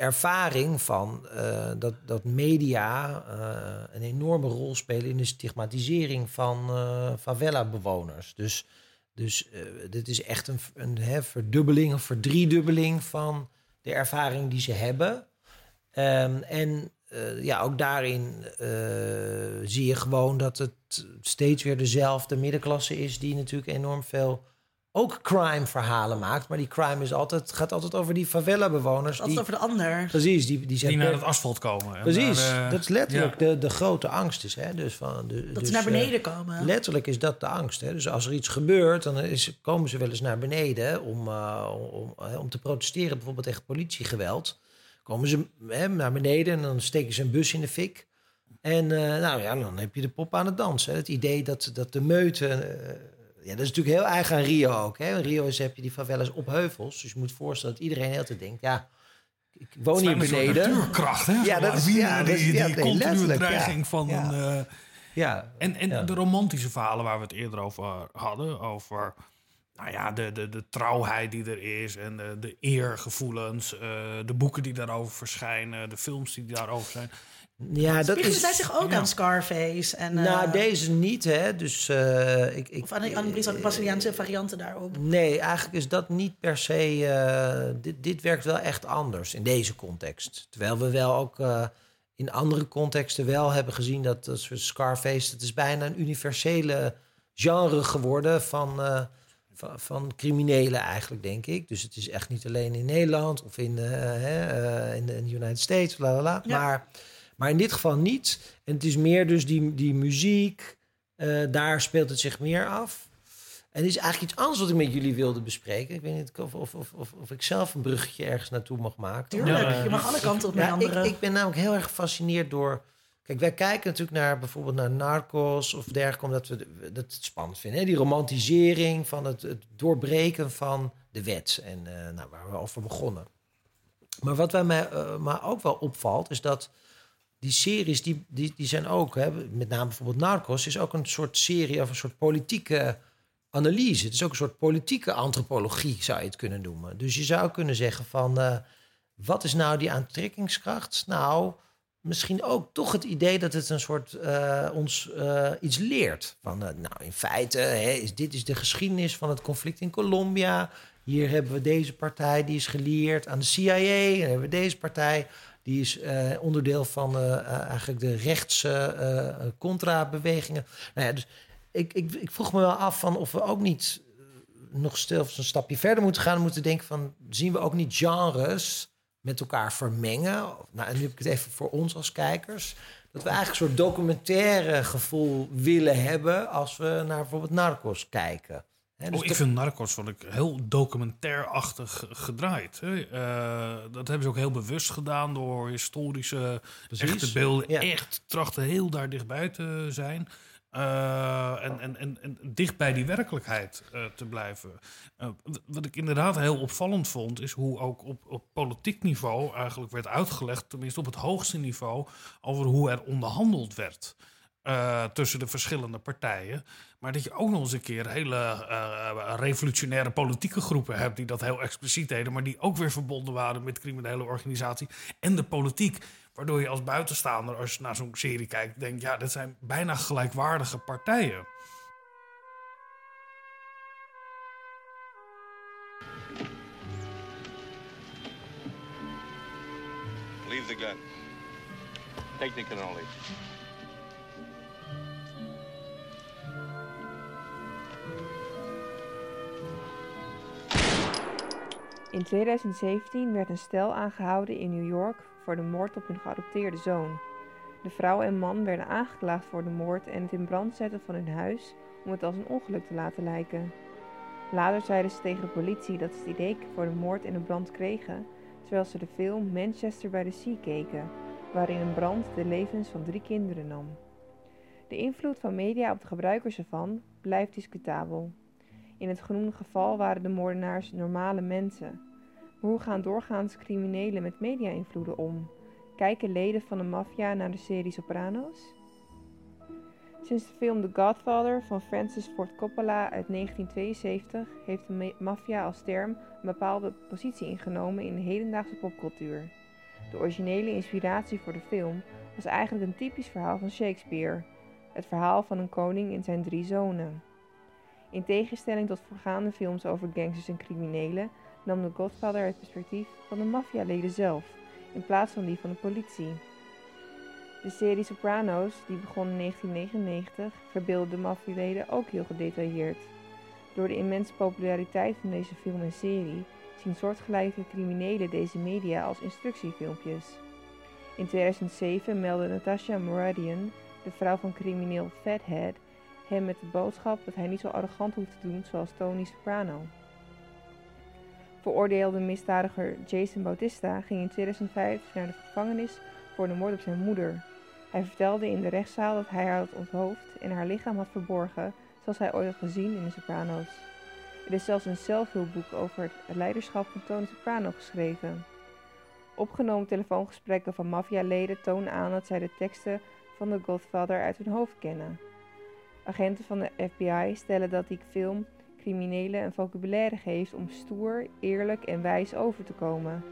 Speaker 3: ervaring van eh, dat, dat media eh, een enorme rol spelen in de stigmatisering van eh favela-bewoners. Dus, dus dit is echt een, een hè, verdubbeling of verdriedubbeling van de ervaring die ze hebben. Ehm, en ja, ook daarin zie je gewoon dat het steeds weer dezelfde middenklasse is die natuurlijk enorm veel ook crime-verhalen maakt. Maar die crime is altijd, gaat altijd over die favela-bewoners.
Speaker 4: Altijd
Speaker 3: Die,
Speaker 4: over de ander.
Speaker 3: precies, die, die zijn
Speaker 1: die naar het asfalt komen. En
Speaker 3: Precies,
Speaker 1: eh,
Speaker 3: dat is letterlijk
Speaker 1: ja.
Speaker 3: de, de grote angst. Is, hè? Dus van de,
Speaker 4: Dat
Speaker 3: dus,
Speaker 4: ze naar
Speaker 3: eh,
Speaker 4: beneden komen.
Speaker 3: Letterlijk is dat de angst. Hè? Dus als er iets gebeurt, dan is, komen ze wel eens naar beneden om, eh, om, om, om te protesteren, bijvoorbeeld tegen politiegeweld. Komen ze hè, naar beneden en dan steken ze een bus in de fik. En eh, nou ja, dan heb je de pop aan het dansen. Het idee dat, dat de meute. Ja, dat is natuurlijk heel eigen aan Rio ook. Hè? In Rio is, heb je die favelas op heuvels. Dus je moet voorstellen dat iedereen heel te denkt: ja, ik woon hier beneden.
Speaker 1: natuurkracht, hè?
Speaker 3: Ja, dat is-
Speaker 1: lawine
Speaker 3: ja, dat is-
Speaker 1: die,
Speaker 3: ja,
Speaker 1: die
Speaker 3: nee,
Speaker 1: continue
Speaker 3: letterlijk, ja.
Speaker 1: dreiging van
Speaker 3: Ja.
Speaker 1: een... eh,
Speaker 3: Ja,
Speaker 1: En, en de romantische verhalen waar we het eerder over hadden, over nou ja, de, de, de trouwheid die er is en de, de eergevoelens, eh, de boeken die daarover verschijnen, de films die daarover zijn.
Speaker 3: Ja dat is.
Speaker 4: zij zich ook
Speaker 1: ja.
Speaker 4: aan Scarface? En, eh,
Speaker 3: Nou, deze niet, hè? Dus eh, ik, ik,
Speaker 4: Of aan, de Braziliaanse varianten daarop?
Speaker 3: Nee, eigenlijk is dat niet per se. eh, dit, dit werkt wel echt anders in deze context. Terwijl we wel ook eh, in andere contexten wel hebben gezien dat dat soort Scarface. Het is bijna een universele genre geworden van, eh, van, van criminelen, eigenlijk, denk ik. Dus het is echt niet alleen in Nederland of in, eh, hè, eh, in, de, United States, la la la.
Speaker 4: Ja.
Speaker 3: Maar, maar in dit geval niet. En het is meer dus die, die muziek. eh, daar speelt het zich meer af. En dit is eigenlijk iets anders wat ik met jullie wilde bespreken. Ik weet niet of, of, of, of, of ik zelf een bruggetje ergens naartoe mag maken.
Speaker 4: Tuurlijk,
Speaker 1: Ja.
Speaker 4: je mag alle kanten op met
Speaker 3: Ja, ik, ik ben namelijk heel erg gefascineerd door... Kijk, wij kijken natuurlijk naar bijvoorbeeld naar Narcos of dergelijke... omdat we dat het spannend vinden. Hè? Die romantisering van het, het doorbreken van de wet. En eh, nou, waar we over begonnen. Maar wat bij mij eh, maar ook wel opvalt... is dat die series, die, die, die zijn ook... Hè, met name bijvoorbeeld Narcos... is ook een soort serie of een soort politieke analyse. Het is ook een soort politieke antropologie, zou je het kunnen noemen. Dus je zou kunnen zeggen van... eh, wat is nou die aantrekkingskracht? Nou, misschien ook toch het idee dat het een soort eh, ons eh, iets leert. Van, nou, in feite, hè, is, dit is de geschiedenis van het conflict in Colombia. Hier hebben we deze partij, die is geleerd aan de CIA. En hebben we deze partij, die is eh, onderdeel van eh, eh, eigenlijk de rechtse contra-bewegingen. Nou ja, dus ik, ik, ik vroeg me wel af van of we ook niet nog stil een stapje verder moeten gaan. Moeten denken van, zien we ook niet genres met elkaar vermengen? Nou, en nu heb ik het even voor ons als kijkers. Dat we eigenlijk een soort documentaire gevoel willen hebben als we naar bijvoorbeeld Narcos kijken. Dus
Speaker 1: Oh, ik vind Narcos vond ik heel documentairachtig gedraaid. Hè. Eh, dat hebben ze ook heel bewust gedaan door historische
Speaker 3: Precies,
Speaker 1: echte beelden.
Speaker 3: ja.
Speaker 1: Echt trachten heel daar dichtbij te zijn. Uh, en, en, en, en, dicht bij die werkelijkheid uh, te blijven. Wat ik inderdaad heel opvallend vond, is hoe ook op, op politiek niveau eigenlijk werd uitgelegd, tenminste op het hoogste niveau, over hoe er onderhandeld werd. Tussen de verschillende partijen. Maar dat je ook nog eens een keer hele revolutionaire politieke groepen hebt die dat heel expliciet deden, maar die ook weer verbonden waren met criminele organisatie. En de politiek Waardoor je als buitenstaander, als je naar zo'n serie kijkt, denkt: ja, dit zijn bijna gelijkwaardige partijen.
Speaker 6: Leave the gun. Take the cannoli.
Speaker 7: In 2017 werd een stel aangehouden in New York voor de moord op hun geadopteerde zoon. De vrouw en man werden aangeklaagd voor de moord en het in brand zetten van hun huis om het als een ongeluk te laten lijken. Later zeiden ze tegen de politie dat ze het idee voor de moord in de brand kregen terwijl ze de film Manchester by the Sea keken, waarin een brand de levens van drie kinderen nam. De invloed van media op de gebruikers ervan blijft discutabel. In het genoemde geval waren de moordenaars normale mensen hoe gaan doorgaans criminelen met media-invloeden om? Kijken leden van de maffia naar de serie Sopranos? Sinds de film The Godfather van Francis Ford Coppola uit 1972 heeft de maffia als term een bepaalde positie ingenomen in de hedendaagse popcultuur. De originele inspiratie voor de film was eigenlijk een typisch verhaal van Shakespeare: het verhaal van een koning en zijn drie zonen. In tegenstelling tot voorgaande films over gangsters en criminelen nam de Godfather het perspectief van de maffialeden zelf, in plaats van die van de politie. De serie Sopranos, die begon in 1999, verbeeldde de maffialeden ook heel gedetailleerd. Door de immense populariteit van deze film en serie zien soortgelijke criminelen deze media als instructiefilmpjes. In 2007 meldde Natasha Moradian, de vrouw van crimineel Fathead, hem met de boodschap dat hij niet zo arrogant hoeft te doen zoals Tony Soprano. Veroordeelde misdadiger Jason Bautista ging in 2005 naar de gevangenis voor de moord op zijn moeder. Hij vertelde in de rechtszaal dat hij haar had onthoofd en haar lichaam had verborgen, zoals hij ooit had gezien in de Sopranos. Er is zelfs een zelfhulpboek over het leiderschap van Tony Soprano geschreven. Opgenomen telefoongesprekken van maffialeden tonen aan dat zij de teksten van The Godfather uit hun hoofd kennen. Agenten van de FBI stellen dat die film criminelen een vocabulaire geeft om stoer, eerlijk en wijs over te komen.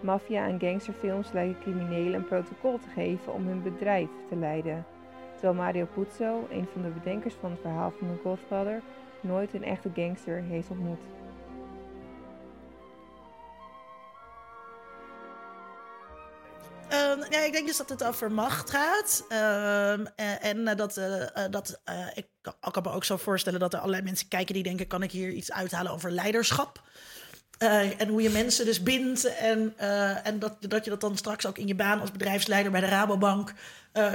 Speaker 7: Maffia- en gangsterfilms lijken criminelen een protocol te geven om hun bedrijf te leiden, terwijl Mario Puzo, een van de bedenkers van het verhaal van The Godfather, nooit een echte gangster heeft ontmoet.
Speaker 4: Ja, ik denk dus dat het over macht gaat. Um, en, en dat, uh, dat uh, ik, ik kan me ook zo voorstellen dat er allerlei mensen kijken die denken: kan ik hier iets uithalen over leiderschap? Uh, en hoe je mensen dus bindt. En, en dat, dat je dat dan straks ook in je baan als bedrijfsleider bij de Rabobank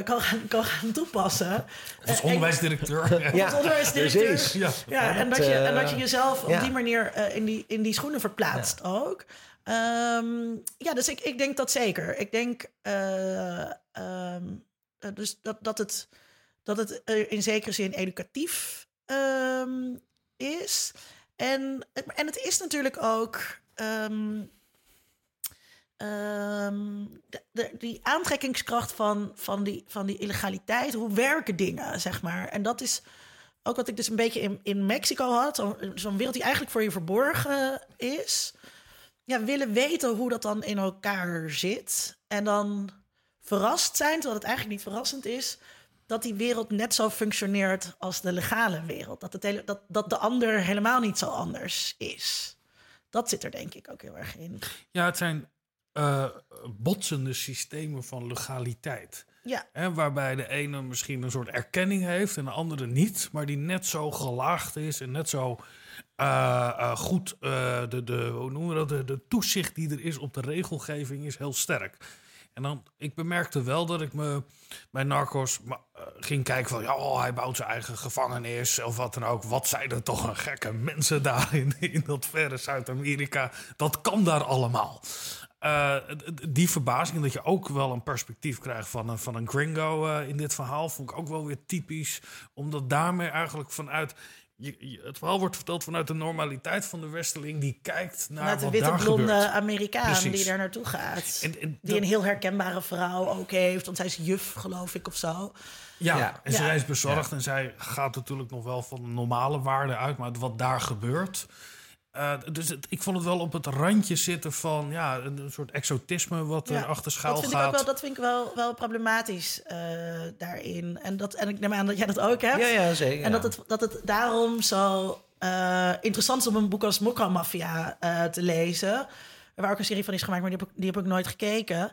Speaker 4: kan, gaan, kan gaan toepassen.
Speaker 1: Als onderwijsdirecteur. [laughs]
Speaker 4: En, ja, als onderwijsdirecteur. Ja. ja, en, dat je, en dat je jezelf op die manier in, die, in die schoenen verplaatst ja. ook. Um, ja, dus ik, ik denk dat zeker. Ik denk uh, um, dus dat, dat het, dat het in zekere zin educatief um, is. En, en het is natuurlijk ook. De, de, die aantrekkingskracht van, van, die, van die illegaliteit. Hoe werken dingen, zeg maar. En dat is ook wat ik dus een beetje in, in Mexico had. Zo'n wereld die eigenlijk voor je verborgen is ja, willen weten hoe dat dan in elkaar zit. En dan verrast zijn, terwijl het eigenlijk niet verrassend is, dat die wereld net zo functioneert als de legale wereld. Dat, het hele, dat, dat de ander helemaal niet zo anders is. Dat zit er denk ik ook heel erg in.
Speaker 1: Ja, het zijn uh, botsende systemen van legaliteit.
Speaker 4: Ja.
Speaker 1: Hè, waarbij de ene misschien een soort erkenning heeft en de andere niet, maar die net zo gelaagd is en net zo uh, uh, goed, uh, de, de? De, de, toezicht die er is op de regelgeving is heel sterk. En dan, ik bemerkte wel dat ik me bij Narcos ging kijken van... ja, oh, hij bouwt zijn eigen gevangenis of wat dan ook. Wat zijn er toch een gekke mensen daar in, in dat verre Zuid-Amerika. Dat kan daar allemaal. eh, die verbazing dat je ook wel een perspectief krijgt van een, van een gringo eh, in dit verhaal, vond ik ook wel weer typisch. Omdat daarmee eigenlijk vanuit. Je, je- het verhaal wordt verteld vanuit de normaliteit van de Westerling die kijkt naar
Speaker 4: de
Speaker 1: wat
Speaker 4: witte
Speaker 1: daar
Speaker 4: blonde. Amerikaan
Speaker 1: Precies.
Speaker 4: die daar naartoe gaat.
Speaker 1: En- en
Speaker 4: die een heel herkenbare vrouw ook heeft. Want zij is juf, geloof ik, of zo.
Speaker 1: Ja,
Speaker 3: Ja.
Speaker 1: en zij is bezorgd en zij gaat natuurlijk nog wel van de normale waarden uit, maar wat daar gebeurt. Eh, dus het- ik vond het wel op het randje zitten van ja, een, een soort exotisme wat
Speaker 4: Ja,
Speaker 1: er achter schuil
Speaker 4: dat vind ik ook
Speaker 1: gaat.
Speaker 4: wel, dat vind ik wel, wel problematisch eh, daarin. En, dat, en ik neem aan dat jij dat ook hebt.
Speaker 3: Ja, ja, zeker.
Speaker 4: En
Speaker 3: ja.
Speaker 4: dat het, dat het daarom zo eh, interessant is om een boek als Mokka Mafia eh, te lezen. Waar ook een serie van is gemaakt, maar die heb ik, die heb ik nooit gekeken.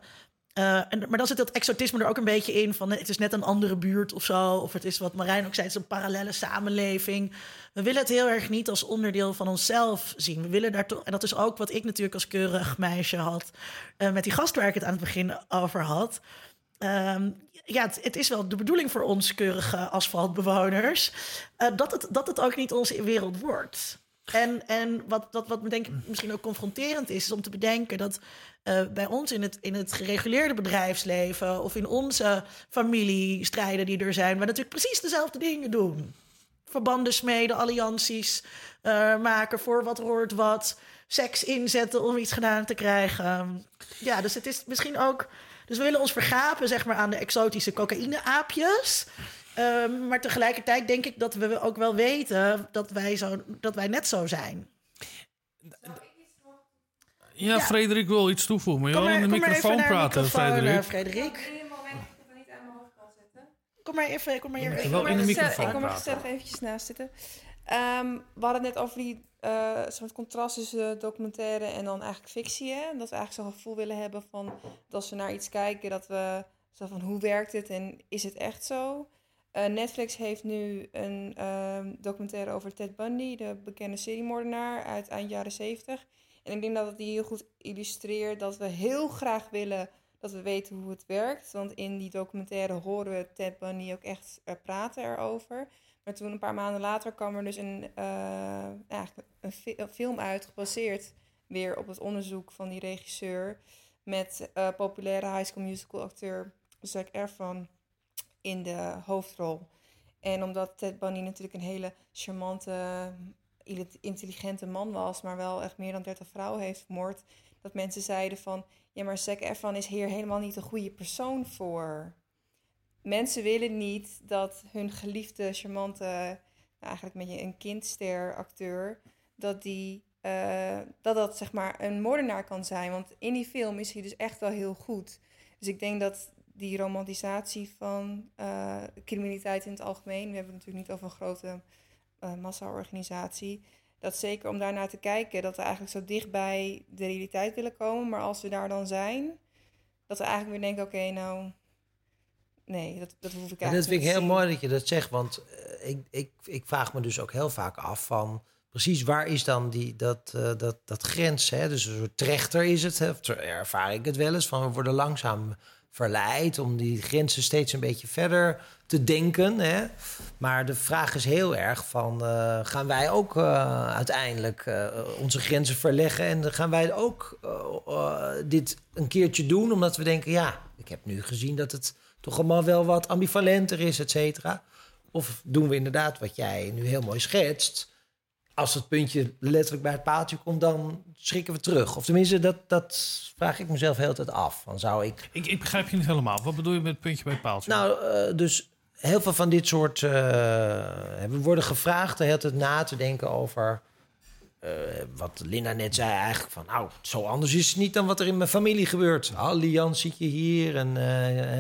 Speaker 4: Eh, en, maar dan zit dat exotisme er ook een beetje in. Van het is net een andere buurt of zo. Of het is wat Marijn ook zei, het is een parallele samenleving. We willen het heel erg niet als onderdeel van onszelf zien. We willen daar toch. En dat is ook wat ik natuurlijk als keurig meisje had. eh, met die gast waar ik het aan het begin over had. Ehm, ja, het, het is wel de bedoeling voor ons keurige asfaltbewoners... eh, dat, het, dat het ook niet onze wereld wordt. En, en wat, wat, me denk ik misschien ook confronterend is... is om te bedenken dat eh, bij ons in het, in het gereguleerde bedrijfsleven... of in onze familiestrijden die er zijn... we natuurlijk precies dezelfde dingen doen. Verbanden smeden, allianties eh, maken voor wat hoort wat... seks inzetten om iets gedaan te krijgen. Ja, dus het is misschien ook... Dus we willen ons vergapen zeg maar, aan de exotische cocaïne-aapjes. Ehm, maar tegelijkertijd denk ik dat we ook wel weten dat wij, zo, dat wij net zo zijn.
Speaker 1: Ja,
Speaker 4: Ja.
Speaker 1: Frederik wil iets toevoegen, maar je
Speaker 4: Kom
Speaker 1: wil
Speaker 4: maar,
Speaker 1: in de microfoon
Speaker 4: naar de
Speaker 1: praten,
Speaker 4: microfoon,
Speaker 1: Frederik.
Speaker 4: eh, Frederik. Kom maar even, kom maar hier even.
Speaker 1: wel in de
Speaker 7: Ik
Speaker 1: microfoon
Speaker 7: kom er gezellig eventjes naast zitten. Ehm, we hadden het net over die eh, soort contrast tussen documentaire en dan eigenlijk fictie. Hè? Dat we eigenlijk zo'n gevoel willen hebben van dat als we naar iets kijken, dat we zo van hoe werkt het en is het echt zo? Eh, Netflix heeft nu een ehm, documentaire over Ted Bundy, de bekende seriemoordenaar uit eind jaren 70. En ik denk dat het die heel goed illustreert dat we heel graag willen dat we weten hoe het werkt. Want in die documentaire horen we Ted Bundy ook echt eh, praten erover. Maar toen een paar maanden later kwam er dus een, eh, een, fi- een film uit, gebaseerd weer op het onderzoek van die regisseur. Met populaire high school musical acteur Zac Efron in de hoofdrol. En omdat Ted Bundy natuurlijk een hele charmante, intelligente man was, maar wel echt meer dan 30 vrouwen heeft vermoord, dat mensen zeiden van, ja, maar Zac Efron is hier helemaal niet de goede persoon voor. Mensen willen niet dat hun geliefde, charmante, nou, eigenlijk een beetje een kindster acteur, dat die, eh, dat dat zeg maar een moordenaar kan zijn. Want in die film is hij dus echt wel heel goed. Dus ik denk dat die romantisatie van eh, criminaliteit in het algemeen, we hebben het natuurlijk niet over een grote eh massa-organisatie, dat zeker om daarnaar te kijken, dat we eigenlijk zo dicht bij de realiteit willen komen. Maar als we daar dan zijn, dat we eigenlijk weer denken, oké, nou, nee, dat, dat hoef ik
Speaker 3: En
Speaker 7: eigenlijk
Speaker 3: dat vind ik heel
Speaker 7: zien.
Speaker 3: mooi dat je dat zegt, want eh, ik, ik, ik vraag me dus ook heel vaak af van precies waar is dan die, dat, dat, dat grens? Hè? Dus een soort trechter is het, hè? ervaar ik het wel eens, van we worden langzaam verleid om die grenzen steeds een beetje verder te denken. Hè? Maar de vraag is heel erg van, eh, gaan wij ook eh, uiteindelijk eh, onze grenzen verleggen en gaan wij ook dit een keertje doen, omdat we denken, ja, ik heb nu gezien dat het toch allemaal wel wat ambivalenter is, et cetera. Of doen we inderdaad wat jij nu heel mooi schetst. Als het puntje letterlijk bij het paaltje komt, dan schrikken we terug. Of tenminste, dat, dat vraag ik mezelf heel tijd af. Dan zou ik
Speaker 1: Ik, ik begrijp je niet helemaal. Wat bedoel je met het puntje bij het paaltje?
Speaker 3: nou, eh, dus heel veel van dit soort. eh, we worden gevraagd de hele tijd na te denken over. eh, wat Linda net zei, eigenlijk van. Nou, zo anders is het niet dan wat er in mijn familie gebeurt. Alliantietje hier en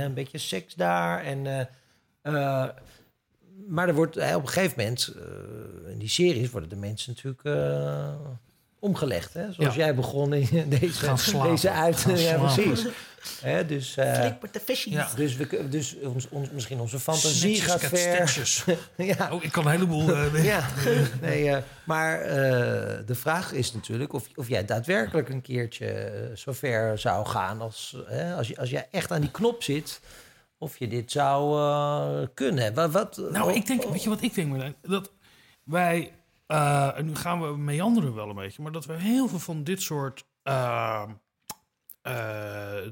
Speaker 3: een beetje seks daar. En, maar er wordt op een gegeven moment. eh, in die series worden de mensen natuurlijk. eh, omgelegd, hè? zoals
Speaker 1: Ja.
Speaker 3: jij begon in [laughs] deze, deze uit. Ja, precies. Hè, dus, eh,
Speaker 4: Flik met de.
Speaker 1: Ja.
Speaker 3: dus, we, dus ons, ons, misschien onze fantasie
Speaker 1: Snitches,
Speaker 3: gaat ver. [laughs] ja,
Speaker 1: Oh, ik kan een heleboel... eh, [laughs]
Speaker 3: ja. Nee, eh, maar eh, de vraag is natuurlijk of, of jij daadwerkelijk een keertje eh, zo ver zou gaan als, hè, als, je, als jij echt aan die knop zit. Of je dit zou eh, kunnen. Wat, wat,
Speaker 1: Nou, ik denk, weet je wat ik denk, Marlijn? Dat wij, eh, en nu gaan we meanderen wel een beetje, maar dat we heel veel van dit soort eh, eh,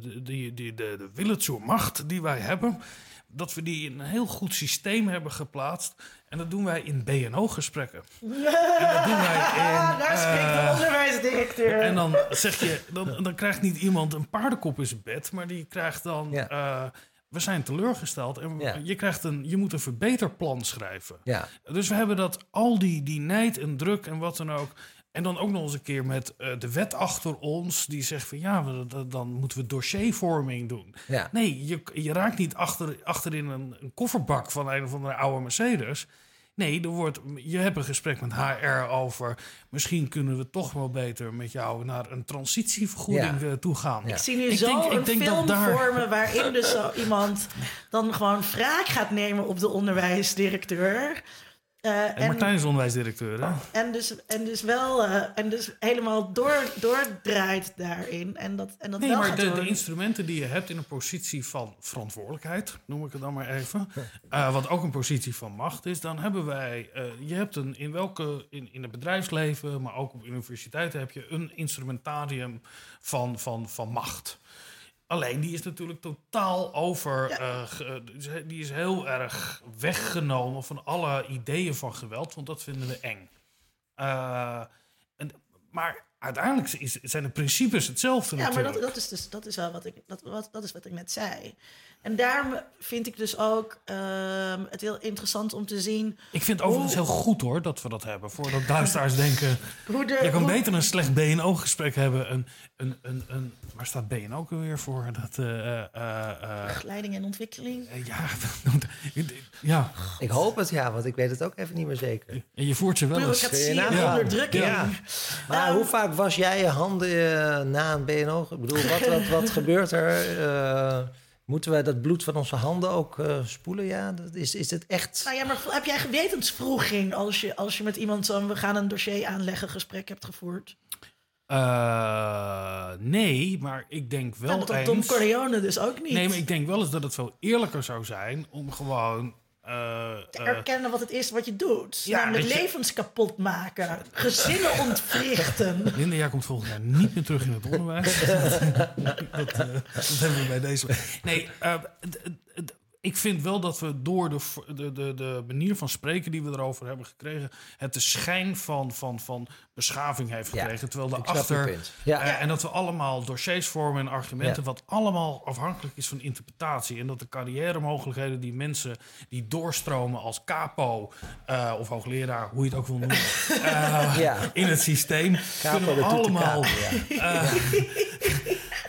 Speaker 1: de, die, die, de, de Willetje macht die wij hebben, dat we die in een heel goed systeem hebben geplaatst. En dat doen wij in BNO-gesprekken. En dat doen wij [laughs] in...
Speaker 4: Daar spreekt de onderwijsdirecteur.
Speaker 1: en dan zeg je, dan, dan krijgt niet iemand een paardenkop in zijn bed, maar die krijgt dan.
Speaker 3: Ja.
Speaker 1: We zijn teleurgesteld en
Speaker 3: Ja.
Speaker 1: je, krijgt een, je moet een verbeterplan schrijven.
Speaker 3: Ja,
Speaker 1: Dus we hebben dat, al die, die nijd en druk en wat dan ook. En dan ook nog eens een keer met eh, de wet achter ons, die zegt van ja, we- dan moeten we dossiervorming doen.
Speaker 3: ja.
Speaker 1: Nee, je, je raakt niet achter, achterin een, een kofferbak van een of andere oude Mercedes. Nee, er wordt, je hebt een gesprek met HR over. Misschien kunnen we toch wel beter met jou naar een transitievergoeding
Speaker 3: Ja.
Speaker 1: eh, toe gaan.
Speaker 3: Ja.
Speaker 4: Ik zie nu
Speaker 1: Ik
Speaker 4: zo
Speaker 1: denk- ik
Speaker 4: een
Speaker 1: dat daar-
Speaker 4: vormen waarin dus zo iemand dan gewoon wraak gaat nemen op de onderwijsdirecteur. Eh,
Speaker 1: En
Speaker 4: en,
Speaker 1: Martijn is onderwijsdirecteur, hè?
Speaker 4: en, dus, en dus wel eh, en dus helemaal door, doordraait daarin. En dat, en dat
Speaker 1: Nee,
Speaker 4: wel
Speaker 1: maar
Speaker 4: gaat
Speaker 1: de, de instrumenten die je hebt in een positie van verantwoordelijkheid, noem ik het dan maar even, eh, wat ook een positie van macht is, dan hebben wij, eh, je hebt een, in welke, in, in het bedrijfsleven, maar ook op universiteiten heb je een instrumentarium van, van, van macht. Alleen die is natuurlijk totaal over. eh, ge- die is- heel erg weggenomen van alle ideeën van geweld, want dat vinden we eng. Eh, en, maar uiteindelijk is, zijn de principes hetzelfde
Speaker 4: Ja, maar dat, dat, is dus, dat is wel wat ik, dat, wat, dat is wat ik net zei. En daarom vind ik dus ook ehm, het heel interessant om te zien
Speaker 1: Ik vind het overigens heel goed hoor dat we dat hebben. Voordat luisteraars [laughs] denken.
Speaker 4: hoe de.
Speaker 1: Je kan
Speaker 4: hoe-
Speaker 1: beter een slecht BNO-gesprek hebben. Een, een, een, een, waar staat BNO ook weer voor? Dat, eh, eh, eh,
Speaker 4: Begeleiding en ontwikkeling.
Speaker 1: ja, [laughs] ja,
Speaker 3: Ik hoop het, ja, want ik weet het ook even niet meer zeker.
Speaker 1: en je voert ze wel eens.
Speaker 3: Nagaan?
Speaker 4: onderdrukking.
Speaker 3: Ja. Maar
Speaker 4: Ehm,
Speaker 3: hoe vaak was jij je handen na een BNO? Ik bedoel, wat, wat, wat gebeurt er? Moeten wij dat bloed van onze handen ook eh, spoelen? Ja, dat is, is het echt...
Speaker 4: Nou ja, maar heb jij gewetensvroeging als je, als je met iemand zo'n we gaan een dossier aanleggen gesprek hebt gevoerd?
Speaker 1: Eh, nee, maar ik denk wel
Speaker 4: Nou, dat
Speaker 1: eens...
Speaker 4: Tom Corleone dus ook niet.
Speaker 1: Nee, maar ik denk wel eens dat het veel eerlijker zou zijn om gewoon... eh,
Speaker 4: te
Speaker 1: eh,
Speaker 4: erkennen wat het is wat je doet.
Speaker 1: Ja,
Speaker 4: Namelijk
Speaker 1: je-
Speaker 4: levens kapot maken. [laughs] Gezinnen ontwrichten.
Speaker 1: Linda, jij komt volgend jaar niet meer terug in het onderwijs. [laughs] dat, eh, dat hebben we bij deze. Nee, eh, ik vind wel dat we door de, de, de, de manier van spreken die we erover hebben gekregen, het de schijn van, van, van beschaving heeft
Speaker 3: Ja,
Speaker 1: gekregen. terwijl daarachter.
Speaker 3: Ja.
Speaker 1: eh, en dat we allemaal dossiers vormen en argumenten, wat allemaal afhankelijk is van interpretatie. En dat de carrière mogelijkheden die mensen die doorstromen als capo eh, of hoogleraar, hoe je het ook wil noemen, [laughs] eh, in het systeem,
Speaker 3: Capo
Speaker 1: kunnen allemaal.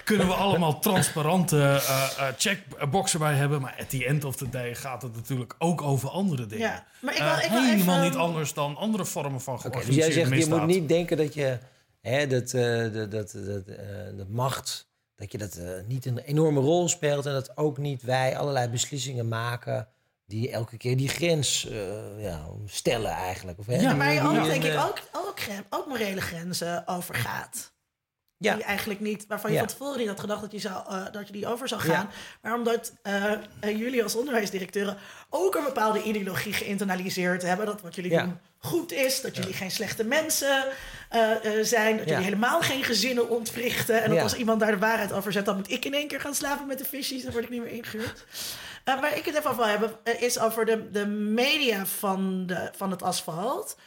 Speaker 1: Kunnen we allemaal transparante eh, eh, checkboxen bij hebben. Maar at the end of the day gaat het natuurlijk ook over andere dingen.
Speaker 4: Ja, maar ik wil, ik wil
Speaker 1: helemaal
Speaker 4: even-
Speaker 1: niet anders dan andere vormen van
Speaker 3: Oké, dus
Speaker 1: georganiseerde
Speaker 3: jij zegt, je moet niet denken dat je hè, dat, eh, dat, dat, dat, eh, dat macht, dat je dat niet een enorme rol speelt en dat ook niet wij allerlei beslissingen maken die elke keer die grens eh, ja, stellen eigenlijk. Of, hè,
Speaker 1: Ja,
Speaker 4: maar je ook, denk ik, ook, ook, ook morele grenzen overgaat.
Speaker 3: Ja.
Speaker 4: Die eigenlijk niet, waarvan je
Speaker 3: Ja.
Speaker 4: van tevoren niet had gedacht dat je, zou, eh, dat je die over zou
Speaker 3: Ja.
Speaker 4: gaan. Maar omdat eh, eh, jullie als onderwijsdirecteuren ook een bepaalde ideologie geïnternaliseerd hebben. Dat wat jullie doen goed is. Dat jullie geen slechte mensen zijn. Dat jullie helemaal geen gezinnen ontwrichten. En dat als iemand daar de waarheid over zet, dan moet ik in één keer gaan slapen met de visjes. Dan word ik niet meer ingehuurd. Eh, waar ik het even over wil hebben, is over de, de media van, de, van het asfalt.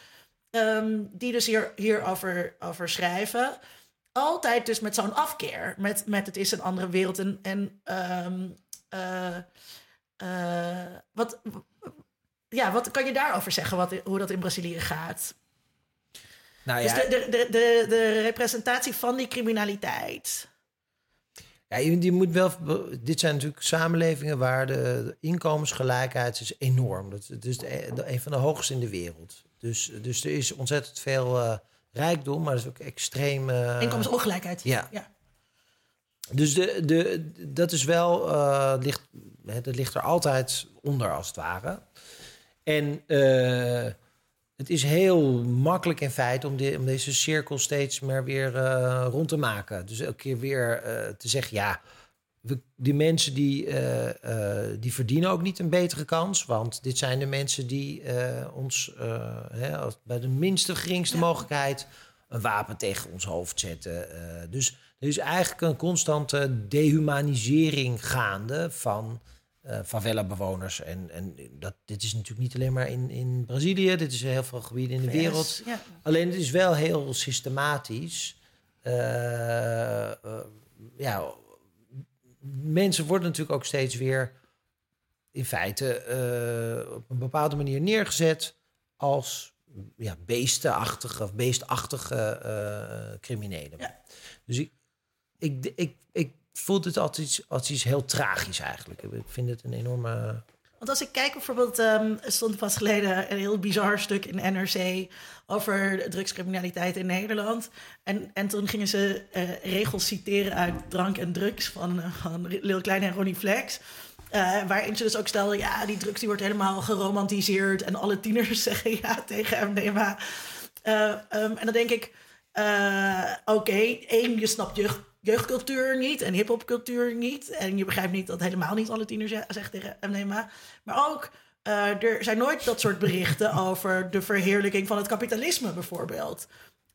Speaker 4: Ehm, die dus hier, hierover over schrijven. Altijd dus met zo'n afkeer. Met, met het is een andere wereld. En, en ehm, eh, eh, wat, ja, wat kan je daarover zeggen? Wat, hoe dat in Brazilië gaat?
Speaker 3: nou
Speaker 4: Dus
Speaker 3: ja,
Speaker 4: de, de, de, de, de representatie van die criminaliteit.
Speaker 3: Ja, je, je moet wel, dit zijn natuurlijk samenlevingen waar de, inkomensgelijkheid is enorm. Dat, het is de, de- een van de hoogste in de wereld. Dus, dus er is ontzettend veel eh, rijkdom, maar er is ook extreem... eh,
Speaker 4: Inkomensongelijkheid.
Speaker 3: ja.
Speaker 4: ja.
Speaker 3: Dus de, de, dat is wel, eh, ligt, hè, dat ligt er altijd onder als het ware. En eh, het is heel makkelijk in feite om, de, om deze cirkel steeds maar weer rond te maken. Dus elke keer weer te zeggen, ja, we, die mensen die, eh, eh, die verdienen ook niet een betere kans. Want dit zijn de mensen die eh, ons hè, bij de minste geringste mogelijkheid een wapen tegen ons hoofd zetten. Dus er is eigenlijk een constante dehumanisering gaande van uh, favela-bewoners. En, en dat, dit is natuurlijk niet alleen maar in, in Brazilië, dit is heel veel gebieden in de wereld.
Speaker 4: Ja.
Speaker 3: Alleen het is wel heel systematisch. Ja, mensen worden natuurlijk ook steeds weer in feite uh, op een bepaalde manier neergezet als ja, beestenachtige of beestachtige uh, criminelen.
Speaker 4: Ja.
Speaker 3: Dus ik, ik, ik, ik voel het altijd als iets heel tragisch eigenlijk. Ik vind het een enorme...
Speaker 4: Want als ik kijk bijvoorbeeld, um, er stond pas geleden een heel bizar stuk in NRC over drugscriminaliteit in Nederland. En, en toen gingen ze uh, regels citeren uit Drank en Drugs van, uh, van Lil Klein en Ronnie Flex. Uh, waarin ze dus ook stelden, ja, die drugs die wordt helemaal geromantiseerd. En alle tieners [laughs] zeggen ja tegen MDMA. Um, en dan denk ik, oké, één, je snapt jeugd, jeugdcultuur niet en hiphopcultuur niet. En je begrijpt niet dat helemaal niet alle tieners zeggen tegen MDMA. Maar ook, er zijn nooit dat soort berichten [laughs] over de verheerlijking van het kapitalisme bijvoorbeeld.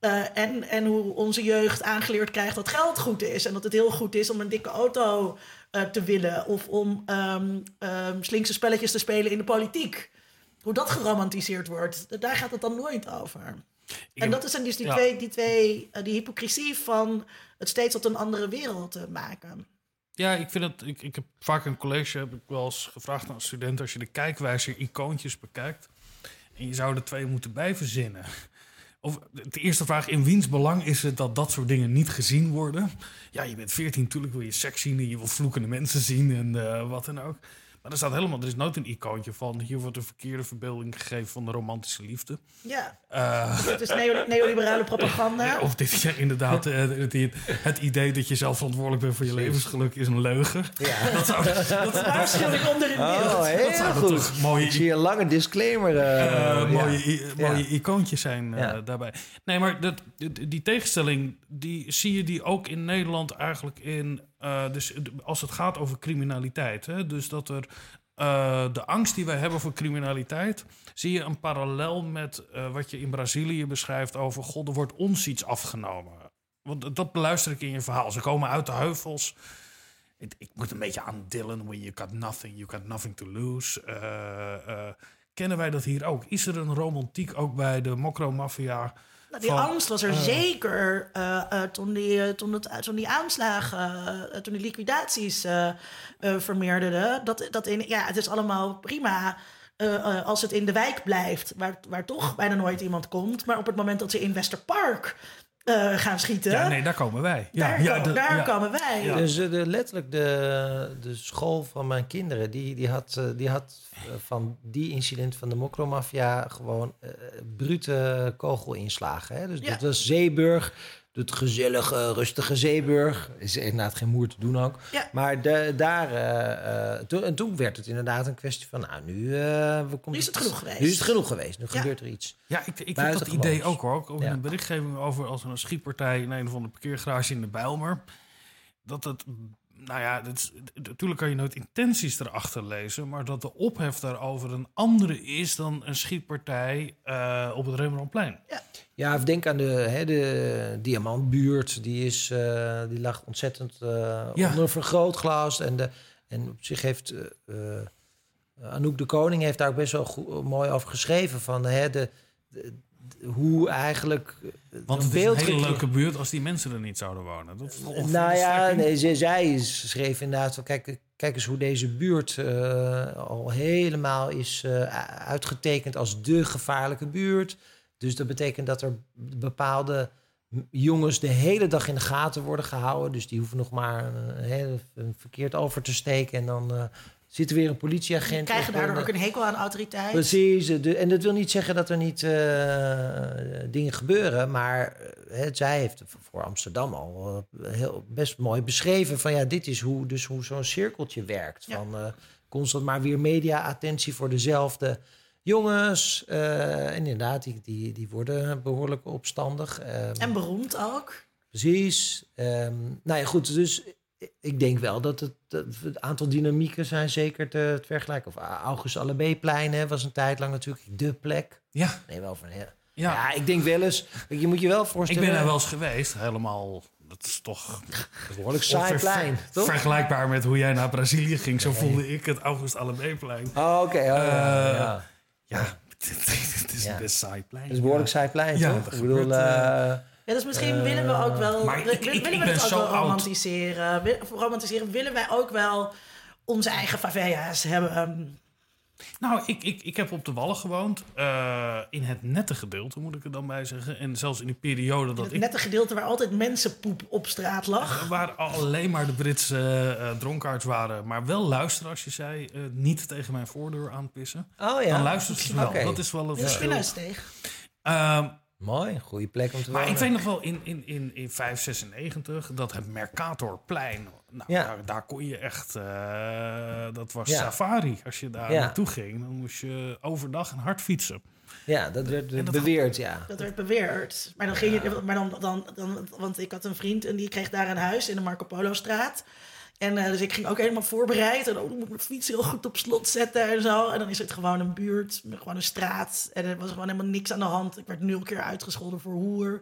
Speaker 4: Uh, en, en hoe onze jeugd aangeleerd krijgt dat geld goed is. En dat het heel goed is om een dikke auto uh, te willen. Of om um, slinkse spelletjes te spelen in de politiek. Hoe dat geromantiseerd wordt, daar gaat het dan nooit over.
Speaker 1: Ik
Speaker 4: en dat zijn dus die
Speaker 1: ja.
Speaker 4: twee, die, twee uh, die hypocrisie van het steeds tot een andere wereld te maken.
Speaker 1: Ja, ik vind het. Ik, ik heb vaak in een college heb ik wel eens gevraagd aan een student als je de kijkwijzer icoontjes bekijkt en je zou er twee moeten bij verzinnen. Of de eerste vraag, in wiens belang is het dat dat soort dingen niet gezien worden? Ja, je bent 14, natuurlijk wil je seks zien en je wil vloekende mensen zien en eh, wat dan ook. Maar er staat helemaal, er is nooit een icoontje van. Hier wordt een verkeerde verbeelding gegeven van de romantische liefde.
Speaker 4: Ja,
Speaker 1: Eh,
Speaker 4: het is neo- neoliberale propaganda. [laughs]
Speaker 1: of dit, ja, inderdaad, eh, het, het, het idee dat je zelf verantwoordelijk bent voor je levensgeluk is een leugen.
Speaker 3: Ja. [laughs]
Speaker 1: Dat zou, dat,
Speaker 4: Waarschuwing onder in beeld.
Speaker 3: Oh, heel
Speaker 1: zou dat
Speaker 3: goed.
Speaker 1: toch mooie-
Speaker 3: Ik zie een lange disclaimer. eh,
Speaker 1: eh,
Speaker 3: ja.
Speaker 1: mooie, i- mooie icoontjes zijn eh,
Speaker 3: Ja.
Speaker 1: daarbij. Nee, maar dat, die, die tegenstelling, die zie je die ook in Nederland eigenlijk in... eh, dus als het gaat over criminaliteit. Hè, dus dat er eh, de angst die wij hebben voor criminaliteit... zie je een parallel met eh, wat je in Brazilië beschrijft over... god, er wordt ons iets afgenomen. Want dat beluister ik in je verhaal. Ze komen uit de heuvels... Ik, ik moet een beetje aan Dylan, when you got nothing, you got nothing to lose. Kennen wij dat hier ook? Is er een romantiek ook bij de Mokro-maffia?
Speaker 4: Nou, die
Speaker 1: van-
Speaker 4: angst was er
Speaker 1: eh,
Speaker 4: zeker eh, eh, toen, die, eh, toen, het, toen die aanslagen, toen die liquidaties vermeerderden. Dat, dat in, ja, het is allemaal prima als het in de wijk blijft, waar, waar toch bijna nooit iemand komt. Maar op het moment dat ze in Westerpark eh, gaan schieten,
Speaker 1: Ja, nee, daar komen wij. Ja,
Speaker 4: daar,
Speaker 1: ja,
Speaker 4: ko-
Speaker 1: de-
Speaker 4: daar
Speaker 1: ja.
Speaker 4: komen wij.
Speaker 1: Ja.
Speaker 3: Dus eh, de, letterlijk de, de school van mijn kinderen, die, die had, eh, die had van die incident van de mokromafia gewoon brute kogelinslagen. Hè? Dus
Speaker 4: Ja.
Speaker 3: dat was Zeeburg, het gezellige, rustige Zeeburg. Is inderdaad geen moer te doen ook.
Speaker 4: Ja.
Speaker 3: Maar de, daar, eh, eh, toen, en toen werd het inderdaad een kwestie van, nou, nu, eh, we komt
Speaker 4: Nu is het genoeg geweest.
Speaker 3: Nu is het genoeg geweest, nu
Speaker 4: Ja.
Speaker 3: gebeurt er iets.
Speaker 1: Ja, ik, ik heb dat idee ook hoor. Ook
Speaker 3: Ja.
Speaker 1: een berichtgeving over als er een schietpartij in een of andere parkeergarage in de Bijlmer. Dat het, nou ja, dat is, natuurlijk kan je nooit intenties erachter lezen. Maar dat de ophef daarover een andere is dan een schietpartij eh, op het Rembrandtplein.
Speaker 3: Ja, of denk aan de, hè, de diamantbuurt. Die, is, eh, die lag ontzettend eh,
Speaker 1: Ja.
Speaker 3: onder een vergrootglas. En, de, en op zich heeft Anouk de Koning heeft daar ook best wel goed, mooi over geschreven. Van, hè, de- de- hoe eigenlijk eh,
Speaker 1: Want
Speaker 3: een
Speaker 1: het is een hele leuke buurt als die mensen er niet zouden wonen. Dat is
Speaker 3: Nou ja, nee, zij schreef inderdaad van... Kijk, kijk eens hoe deze buurt eh, al helemaal is eh, uitgetekend als de gevaarlijke buurt. Dus dat betekent dat er bepaalde jongens de hele dag in de gaten worden gehouden. Dus die hoeven nog maar hè, een verkeerd over te steken. En dan zit er weer een politieagent.
Speaker 4: krijgen
Speaker 3: op
Speaker 4: daardoor ook een hekel aan autoriteit.
Speaker 3: Precies. en dat wil niet zeggen dat er niet eh, dingen gebeuren. Maar eh, zij heeft voor Amsterdam al eh, heel, best mooi beschreven. Van ja, dit is hoe, dus hoe zo'n cirkeltje werkt.
Speaker 4: Ja.
Speaker 3: Van constant maar weer media-attentie voor dezelfde jongens. en inderdaad, die, die, die worden behoorlijk opstandig. Ehm,
Speaker 4: En beroemd ook.
Speaker 3: Precies. Ehm, nou ja, goed. Dus ik denk wel dat het, dat het aantal dynamieken zijn zeker te, te vergelijken. Of August Allebeeplein hè, was een tijd lang natuurlijk de plek.
Speaker 1: Ja,
Speaker 3: Nee, wel van ja,
Speaker 1: Ja.
Speaker 3: Ja, ik denk wel eens... Je moet je wel
Speaker 1: Ik
Speaker 3: voorstellen...
Speaker 1: ben er wel eens geweest, helemaal. Dat is toch [laughs]
Speaker 3: behoorlijk saai plein, toch?
Speaker 1: vergelijkbaar met hoe jij naar Brazilië ging. Zo voelde ik het August Allemeplein.
Speaker 3: Oh, oké. oh, ja,
Speaker 1: Eh,
Speaker 3: ja.
Speaker 1: Ja, [laughs] het is een best saai plein.
Speaker 3: Het is behoorlijk saai plein,
Speaker 1: Ja,
Speaker 3: toch? Ik bedoel... eh,
Speaker 4: Ja, dus misschien willen we ook wel,
Speaker 1: maar ik-
Speaker 4: willen
Speaker 1: ik
Speaker 4: we het ook wel romantiseren. Wil- romantiseren. Willen wij ook wel onze eigen favelas hebben? ehm,
Speaker 1: Nou, ik, ik, ik heb op de Wallen gewoond. eh, in het nette gedeelte, moet ik er dan bij zeggen. En zelfs in die periode dat
Speaker 4: het
Speaker 1: ik...
Speaker 4: nette gedeelte waar altijd mensenpoep op straat lag.
Speaker 1: Waar alleen maar de Britse eh dronkaards waren. Maar wel luisteren als je zei, eh, niet tegen mijn voordeur aanpissen.
Speaker 3: Oh ja.
Speaker 1: Dan luistert ze wel. Dat is wel een
Speaker 4: de
Speaker 1: verschil.
Speaker 3: Mooi, goede plek om te
Speaker 1: maar
Speaker 3: wonen.
Speaker 1: ik weet nog wel in, in, in, in 596 dat het Mercatorplein. Nou,
Speaker 3: Ja.
Speaker 1: daar, daar kon je echt. eh, dat was
Speaker 3: Ja.
Speaker 1: safari. Als je daar
Speaker 3: Ja.
Speaker 1: naartoe ging, dan moest je overdag en hard fietsen.
Speaker 3: Ja, dat werd
Speaker 1: dat-
Speaker 3: beweerd, ja.
Speaker 4: Dat werd beweerd. Maar dan ging je, maar dan, dan, dan, want ik had een vriend en die kreeg daar een huis in de Marco Polo straat. En eh, dus ik ging ook helemaal voorbereid. En ook moet ik mijn fiets heel goed op slot zetten en zo. En dan is het gewoon een buurt, gewoon een straat. En er was gewoon helemaal niks aan de hand. Ik werd nul keer uitgescholden voor hoer.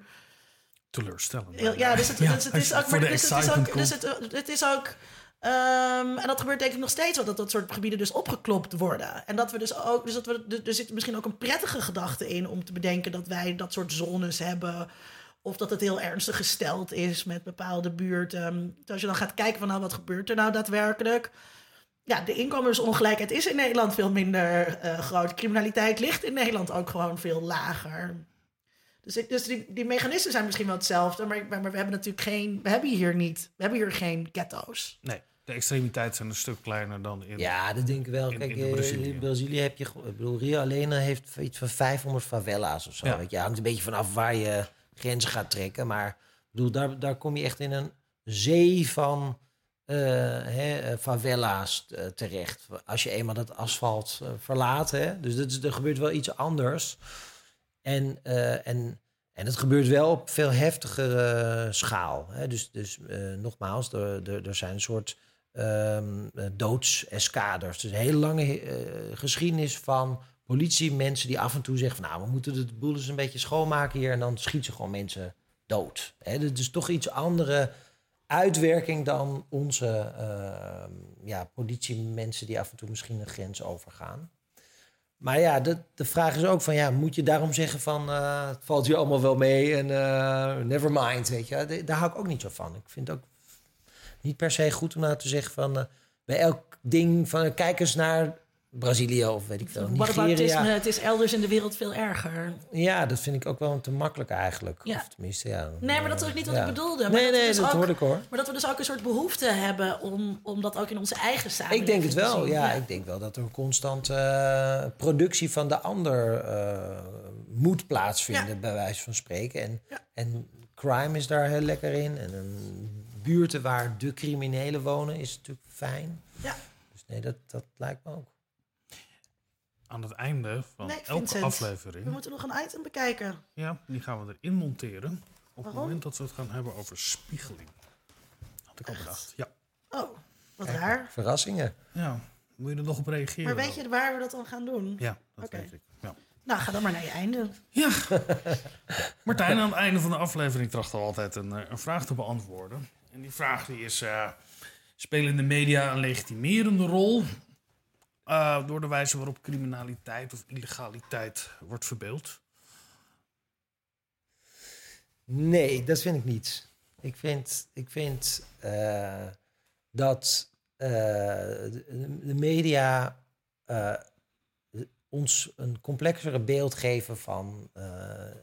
Speaker 1: Teleurstellend.
Speaker 4: Ja, ja, dus het,
Speaker 1: Ja,
Speaker 4: dus het is ook... Maar dus het is ook, dus het, het is ook en dat gebeurt denk ik nog steeds wel, dat dat soort gebieden dus opgeklopt worden. En dat we dus ook, dus dat we, er- er zit misschien ook een prettige gedachte in om te bedenken dat wij dat soort zones hebben. Of dat het heel ernstig gesteld is met bepaalde buurten. Dus als je dan gaat kijken van nou, wat gebeurt er nou daadwerkelijk? Ja, de inkomensongelijkheid is in Nederland veel minder eh, groot. Criminaliteit ligt in Nederland ook gewoon veel lager. Dus, ik, dus die, die mechanismen zijn misschien wel hetzelfde, maar, maar, maar we hebben natuurlijk geen, we hebben hier niet, we hebben hier geen ghetto's.
Speaker 1: Nee, de extremiteiten zijn een stuk kleiner dan in.
Speaker 3: Ja, dat denk ik wel.
Speaker 1: in-
Speaker 3: Kijk,
Speaker 1: in
Speaker 3: eh,
Speaker 1: Brazilië.
Speaker 3: in Brazilië heb je... Ik bedoel, Rio alleen heeft iets van 500 favela's of zo.
Speaker 1: Ja.
Speaker 3: Weet je, hangt een beetje vanaf waar je grenzen gaat trekken. Maar bedoel, daar, daar kom je echt in een zee van eh, hè, eh, favela's eh, terecht. Als je eenmaal dat asfalt verlaat. Hè? Dus dat er gebeurt wel iets anders. En, en, en het gebeurt wel op veel heftigere schaal. Hè? Dus, dus nogmaals, er, er, er zijn een soort eh, doodseskaders. Dus een hele lange geschiedenis van politiemensen die af en toe zeggen van... nou, we moeten de boel eens een beetje schoonmaken hier... en dan schieten ze gewoon mensen dood. Hè? Dat is toch iets andere uitwerking dan onze ehm, ja, politiemensen... die af en toe misschien een grens overgaan. Maar ja, de, de vraag is ook van, ja, moet je daarom zeggen van, eh, het valt hier allemaal wel mee en eh never mind, weet je. Daar hou ik ook niet zo van. Ik vind het ook niet per se goed om nou te zeggen van, eh, bij elk ding van, kijk eens naar Brazilië of weet ik veel, Nigeria.
Speaker 4: het is elders in de wereld veel erger.
Speaker 3: Ja, dat vind ik ook wel te makkelijk eigenlijk.
Speaker 4: Ja.
Speaker 3: Of tenminste, ja.
Speaker 4: Nee, maar dat is ook niet wat
Speaker 3: Ja.
Speaker 4: ik bedoelde. Maar
Speaker 3: Nee,
Speaker 4: dat
Speaker 3: nee,
Speaker 4: dus
Speaker 3: dat
Speaker 4: ook-
Speaker 3: hoorde ik hoor.
Speaker 4: Maar dat we dus ook een soort behoefte hebben om, om dat ook in onze eigen samenleving
Speaker 3: Ik denk het wel, ja, Ik denk wel dat er een constante eh, productie van de ander eh, moet plaatsvinden, bij wijze van spreken. En, en crime is daar heel lekker in. En een buurten waar de criminelen wonen is natuurlijk fijn.
Speaker 4: Ja.
Speaker 3: Dus nee, dat, dat lijkt me ook.
Speaker 1: Aan het einde van
Speaker 4: Nee,
Speaker 1: elke
Speaker 4: Vincent,
Speaker 1: aflevering.
Speaker 4: We moeten nog een item bekijken.
Speaker 1: Ja, die gaan we erin monteren. Op het moment dat we het gaan hebben over spiegeling. Had ik al bedacht. Ja.
Speaker 4: Oh, wat raar.
Speaker 3: Verrassingen.
Speaker 1: ja. Moet je er nog op reageren?
Speaker 4: Maar weet
Speaker 1: dan?
Speaker 4: je waar we dat dan gaan doen?
Speaker 1: Ja, dat
Speaker 4: Oké.
Speaker 1: weet ik. Ja.
Speaker 4: Nou, ga dan maar naar je einde.
Speaker 1: Ja. [laughs] Martijn, aan het einde van de aflevering tracht al altijd een, eh, een vraag te beantwoorden. En die vraag die is, eh, spelen de media een legitimerende rol... eh, door de wijze waarop criminaliteit of illegaliteit wordt verbeeld?
Speaker 3: Nee, dat vind ik niet. Ik vind, ik vind eh, dat eh, de, media ons een complexere beeld geven van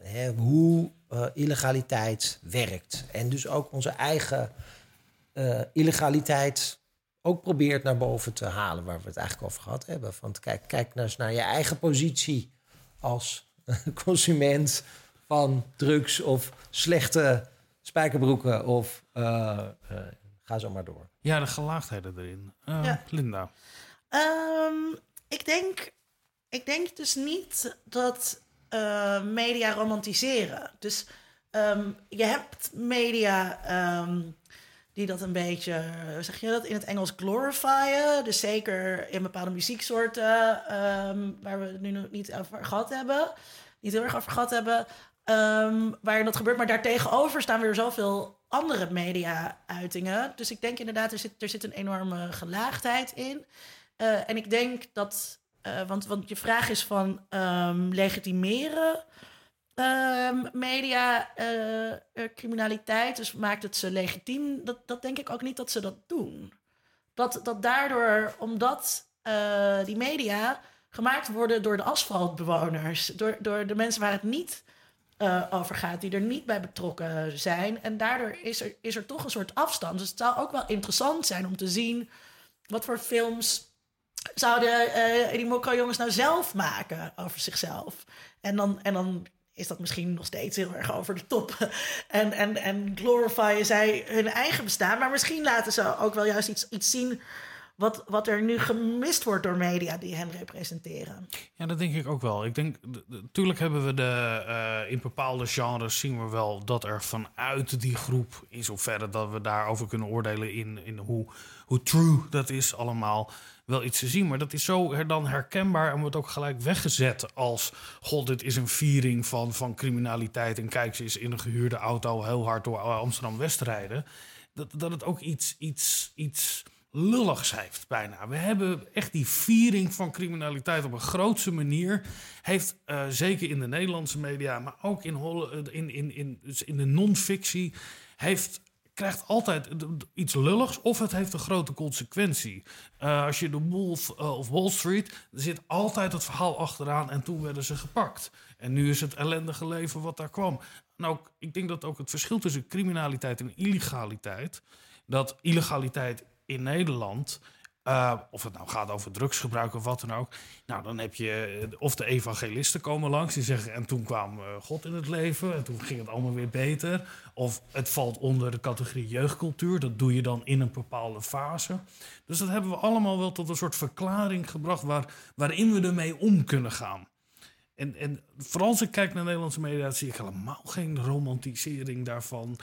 Speaker 3: hè, hoe illegaliteit werkt. En dus ook onze eigen illegaliteit ook probeert naar boven te halen, waar we het eigenlijk over gehad hebben. Van kijk, kijk nou eens naar je eigen positie als [laughs] consument van drugs of slechte spijkerbroeken of eh, eh, ga zo maar door.
Speaker 1: Ja, de gelaagdheden erin. Eh,
Speaker 4: Ja.
Speaker 1: Linda.
Speaker 4: Ehm, ik, denk, ik denk dus niet dat eh, media romantiseren. Dus ehm, je hebt media ehm, die dat een beetje, hoe zeg je dat, in het Engels glorifyen. Dus zeker in bepaalde muzieksoorten, ehm, waar we het nu nog niet over gehad hebben. niet heel erg over gehad hebben, ehm, waarin dat gebeurt. Maar daartegenover staan weer zoveel andere media-uitingen. Dus ik denk inderdaad, er zit, er zit een enorme gelaagdheid in. Eh, en ik denk dat, eh, want, want je vraag is van ehm, legitimeren ehm, media eh, criminaliteit, dus maakt het ze legitiem? Dat, dat denk ik ook niet dat ze dat doen. Dat, dat daardoor, omdat eh, die media gemaakt worden door de asfaltbewoners, door, door de mensen waar het niet eh, over gaat, die er niet bij betrokken zijn. En daardoor is er, is er toch een soort afstand. Dus het zou ook wel interessant zijn om te zien wat voor films zouden die Mokka-jongens nou zelf maken over zichzelf. En dan, en dan is dat misschien nog steeds heel erg over de top. [laughs] en, en, en glorifyen zij hun eigen bestaan. Maar misschien laten ze ook wel juist iets, iets zien... Wat, wat er nu gemist wordt door media die hen representeren.
Speaker 1: Ja, dat denk ik ook wel. Ik denk, natuurlijk hebben we de, eh, in bepaalde genres zien we wel dat er vanuit die groep, in zoverre dat we daarover kunnen oordelen in, in hoe, hoe true dat is allemaal, wel iets te zien. Maar dat is zo dan herkenbaar en wordt ook gelijk weggezet als, god, dit is een viering van, van criminaliteit en kijk, ze is in een gehuurde auto heel hard door Amsterdam-West rijden. Dat, dat het ook iets, iets, iets lulligs heeft bijna. We hebben echt die viering van criminaliteit op een grootse manier. Heeft eh, zeker in de Nederlandse media, maar ook in, in, in, in, in de non-fictie, heeft krijgt altijd iets lulligs of het heeft een grote consequentie. Eh, als je de Wolf eh, of Wall Street, er zit altijd het verhaal achteraan en toen werden ze gepakt. En nu is het ellendige leven wat daar kwam. Ook, ik denk dat ook het verschil tussen criminaliteit en illegaliteit, dat illegaliteit in Nederland, eh, of het nou gaat over drugsgebruik of wat dan ook, nou dan heb je eh, of de evangelisten komen langs die zeggen en toen kwam eh, God in het leven en toen ging het allemaal weer beter. Of het valt onder de categorie jeugdcultuur, dat doe je dan in een bepaalde fase. Dus dat hebben we allemaal wel tot een soort verklaring gebracht waar, waarin we ermee om kunnen gaan. En, en vooral als ik kijk naar Nederlandse media, zie ik helemaal geen romantisering daarvan.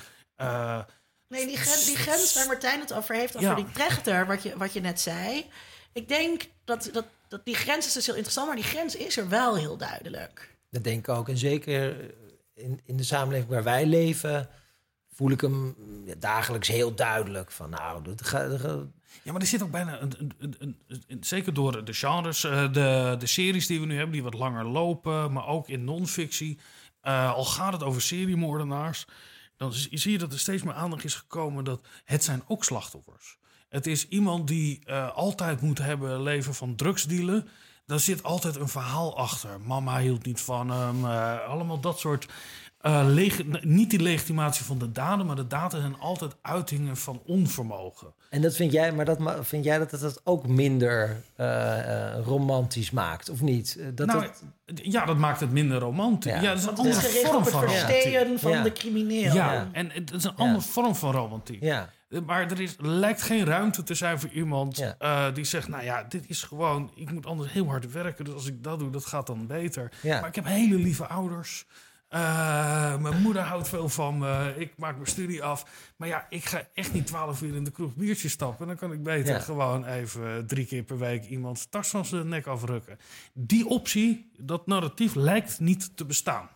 Speaker 4: Nee, die, gren- die grens waar Martijn het over heeft, over
Speaker 1: Ja.
Speaker 4: die trechter, wat je, wat je net zei. Ik denk dat, dat, dat die grens is dus heel interessant, maar die grens is er wel heel duidelijk.
Speaker 3: Dat denk ik ook. En zeker in, in de samenleving waar wij leven, voel ik hem ja, dagelijks heel duidelijk. Van nou, dat gaat.
Speaker 1: Ja, maar er zit ook bijna, een, een, een, een- een- zeker door de genres, eh, de, de series die we nu hebben, die wat langer lopen, maar ook in non-fictie. eh, al gaat het over seriemoordenaars, dan zie je dat er steeds meer aandacht is gekomen dat het zijn ook slachtoffers. Het is iemand die eh, altijd moet hebben leven van drugsdealen. Daar zit altijd een verhaal achter. Mama hield niet van hem. eh, allemaal dat soort. Eh, leg- niet die legitimatie van de daden, maar de daden zijn altijd uitingen van onvermogen.
Speaker 3: En dat vind jij, maar dat vind jij dat het dat ook minder eh, eh, romantisch maakt, of niet? Dat
Speaker 1: nou, ja, dat maakt het minder romantisch.
Speaker 3: Ja.
Speaker 1: Ja, dat is een
Speaker 4: is
Speaker 1: andere
Speaker 4: gericht
Speaker 1: vorm
Speaker 4: op het
Speaker 1: van romantiek.
Speaker 4: van
Speaker 3: Ja.
Speaker 4: de crimineel.
Speaker 1: Ja,
Speaker 3: Ja.
Speaker 1: en het is een andere vorm van romantiek.
Speaker 3: ja.
Speaker 1: Maar er is, lijkt geen ruimte te zijn voor iemand
Speaker 3: Ja.
Speaker 1: eh, die zegt... nou ja, dit is gewoon... ik moet anders heel hard werken, dus als ik dat doe, dat gaat dan beter.
Speaker 3: Ja.
Speaker 1: Maar ik heb hele lieve ouders. Eh, mijn moeder houdt veel van me. Ik maak mijn studie af. Maar ja, ik ga echt niet twaalf uur in de kroeg biertjes stappen. Dan kan ik beter
Speaker 3: Ja.
Speaker 1: gewoon even drie keer per week... iemands tas van zijn nek afrukken. Die optie, dat narratief, lijkt niet te bestaan.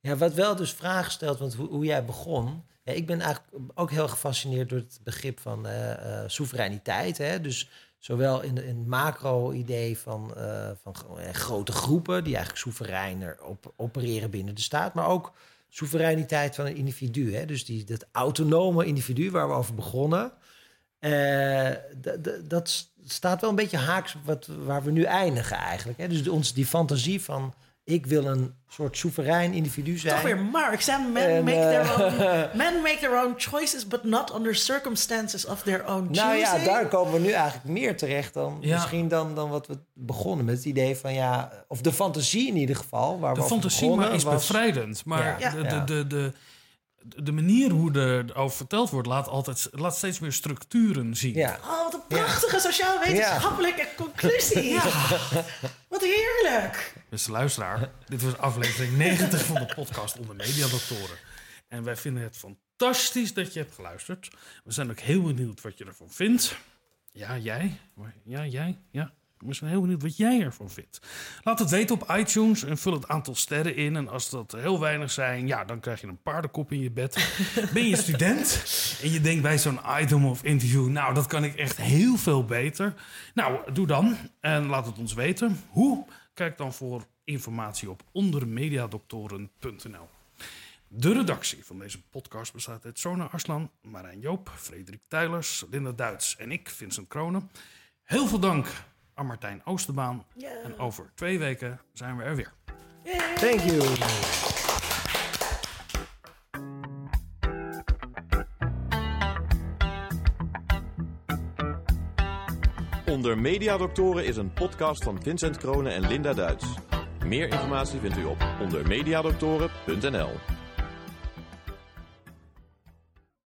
Speaker 3: Ja, wat wel dus vragen stelt, want hoe, hoe jij begon. Ja, ik ben eigenlijk ook heel gefascineerd door het begrip van eh, eh, soevereiniteit. Hè? Dus zowel in, de- in het macro-idee van, eh, van eh, grote groepen, die eigenlijk soevereiner op, opereren binnen de staat, maar ook soevereiniteit van een individu. Hè? Dus die, dat autonome individu waar we over begonnen. eh, dat staat wel een beetje haaks wat, waar we nu eindigen eigenlijk. Hè? Dus ons, die fantasie van ik wil een soort soeverein individu zijn.
Speaker 4: Toch weer Marx. En men,
Speaker 3: En,
Speaker 4: make
Speaker 3: eh,
Speaker 4: their own, men make their own choices, but not under circumstances of their own choosing.
Speaker 3: Nou ja, daar komen we nu eigenlijk meer terecht dan
Speaker 1: Ja.
Speaker 3: misschien dan, dan wat we begonnen met het idee van ja, of de fantasie in ieder geval. Waar we
Speaker 1: De
Speaker 3: over
Speaker 1: fantasie
Speaker 3: begonnen
Speaker 1: maar is
Speaker 3: was-
Speaker 1: bevrijdend. Maar
Speaker 3: Ja.
Speaker 1: de,
Speaker 3: Ja.
Speaker 1: de, de, de, de manier hoe er over verteld wordt, laat, altijd, laat steeds meer structuren zien.
Speaker 3: Ja.
Speaker 4: Oh, wat een prachtige sociaal-wetenschappelijke conclusie. Wat heerlijk.
Speaker 1: Beste luisteraar, [laughs] dit was aflevering 90 van de podcast onder Mediadoktoren. En wij vinden het fantastisch dat je hebt geluisterd. We zijn ook heel benieuwd wat je ervan vindt. Ja, jij? Ja, jij? Ja. Ik ben heel benieuwd wat jij ervan vindt. Laat het weten op iTunes en vul het aantal sterren in. En als dat heel weinig zijn, ja, dan krijg je een paardenkop in je bed. [laughs] ben je student en je denkt bij zo'n item of interview... nou, dat kan ik echt heel veel beter. Nou, doe dan en laat het ons weten. Hoe? Kijk dan voor informatie op ondermediadoktoren.nl. De redactie van deze podcast bestaat uit Sona Arslan, Marijn Joop, Frederik Tijlers, Linda Duits en ik, Vincent Kronen. Heel veel dank aan Martijn Oosterbaan. En over twee weken zijn we er weer.
Speaker 3: Thank you.
Speaker 2: Onder Mediadoktoren is een podcast van Vincent Kronen en Linda Duits. Meer informatie vindt u op ondermediadoktoren.nl.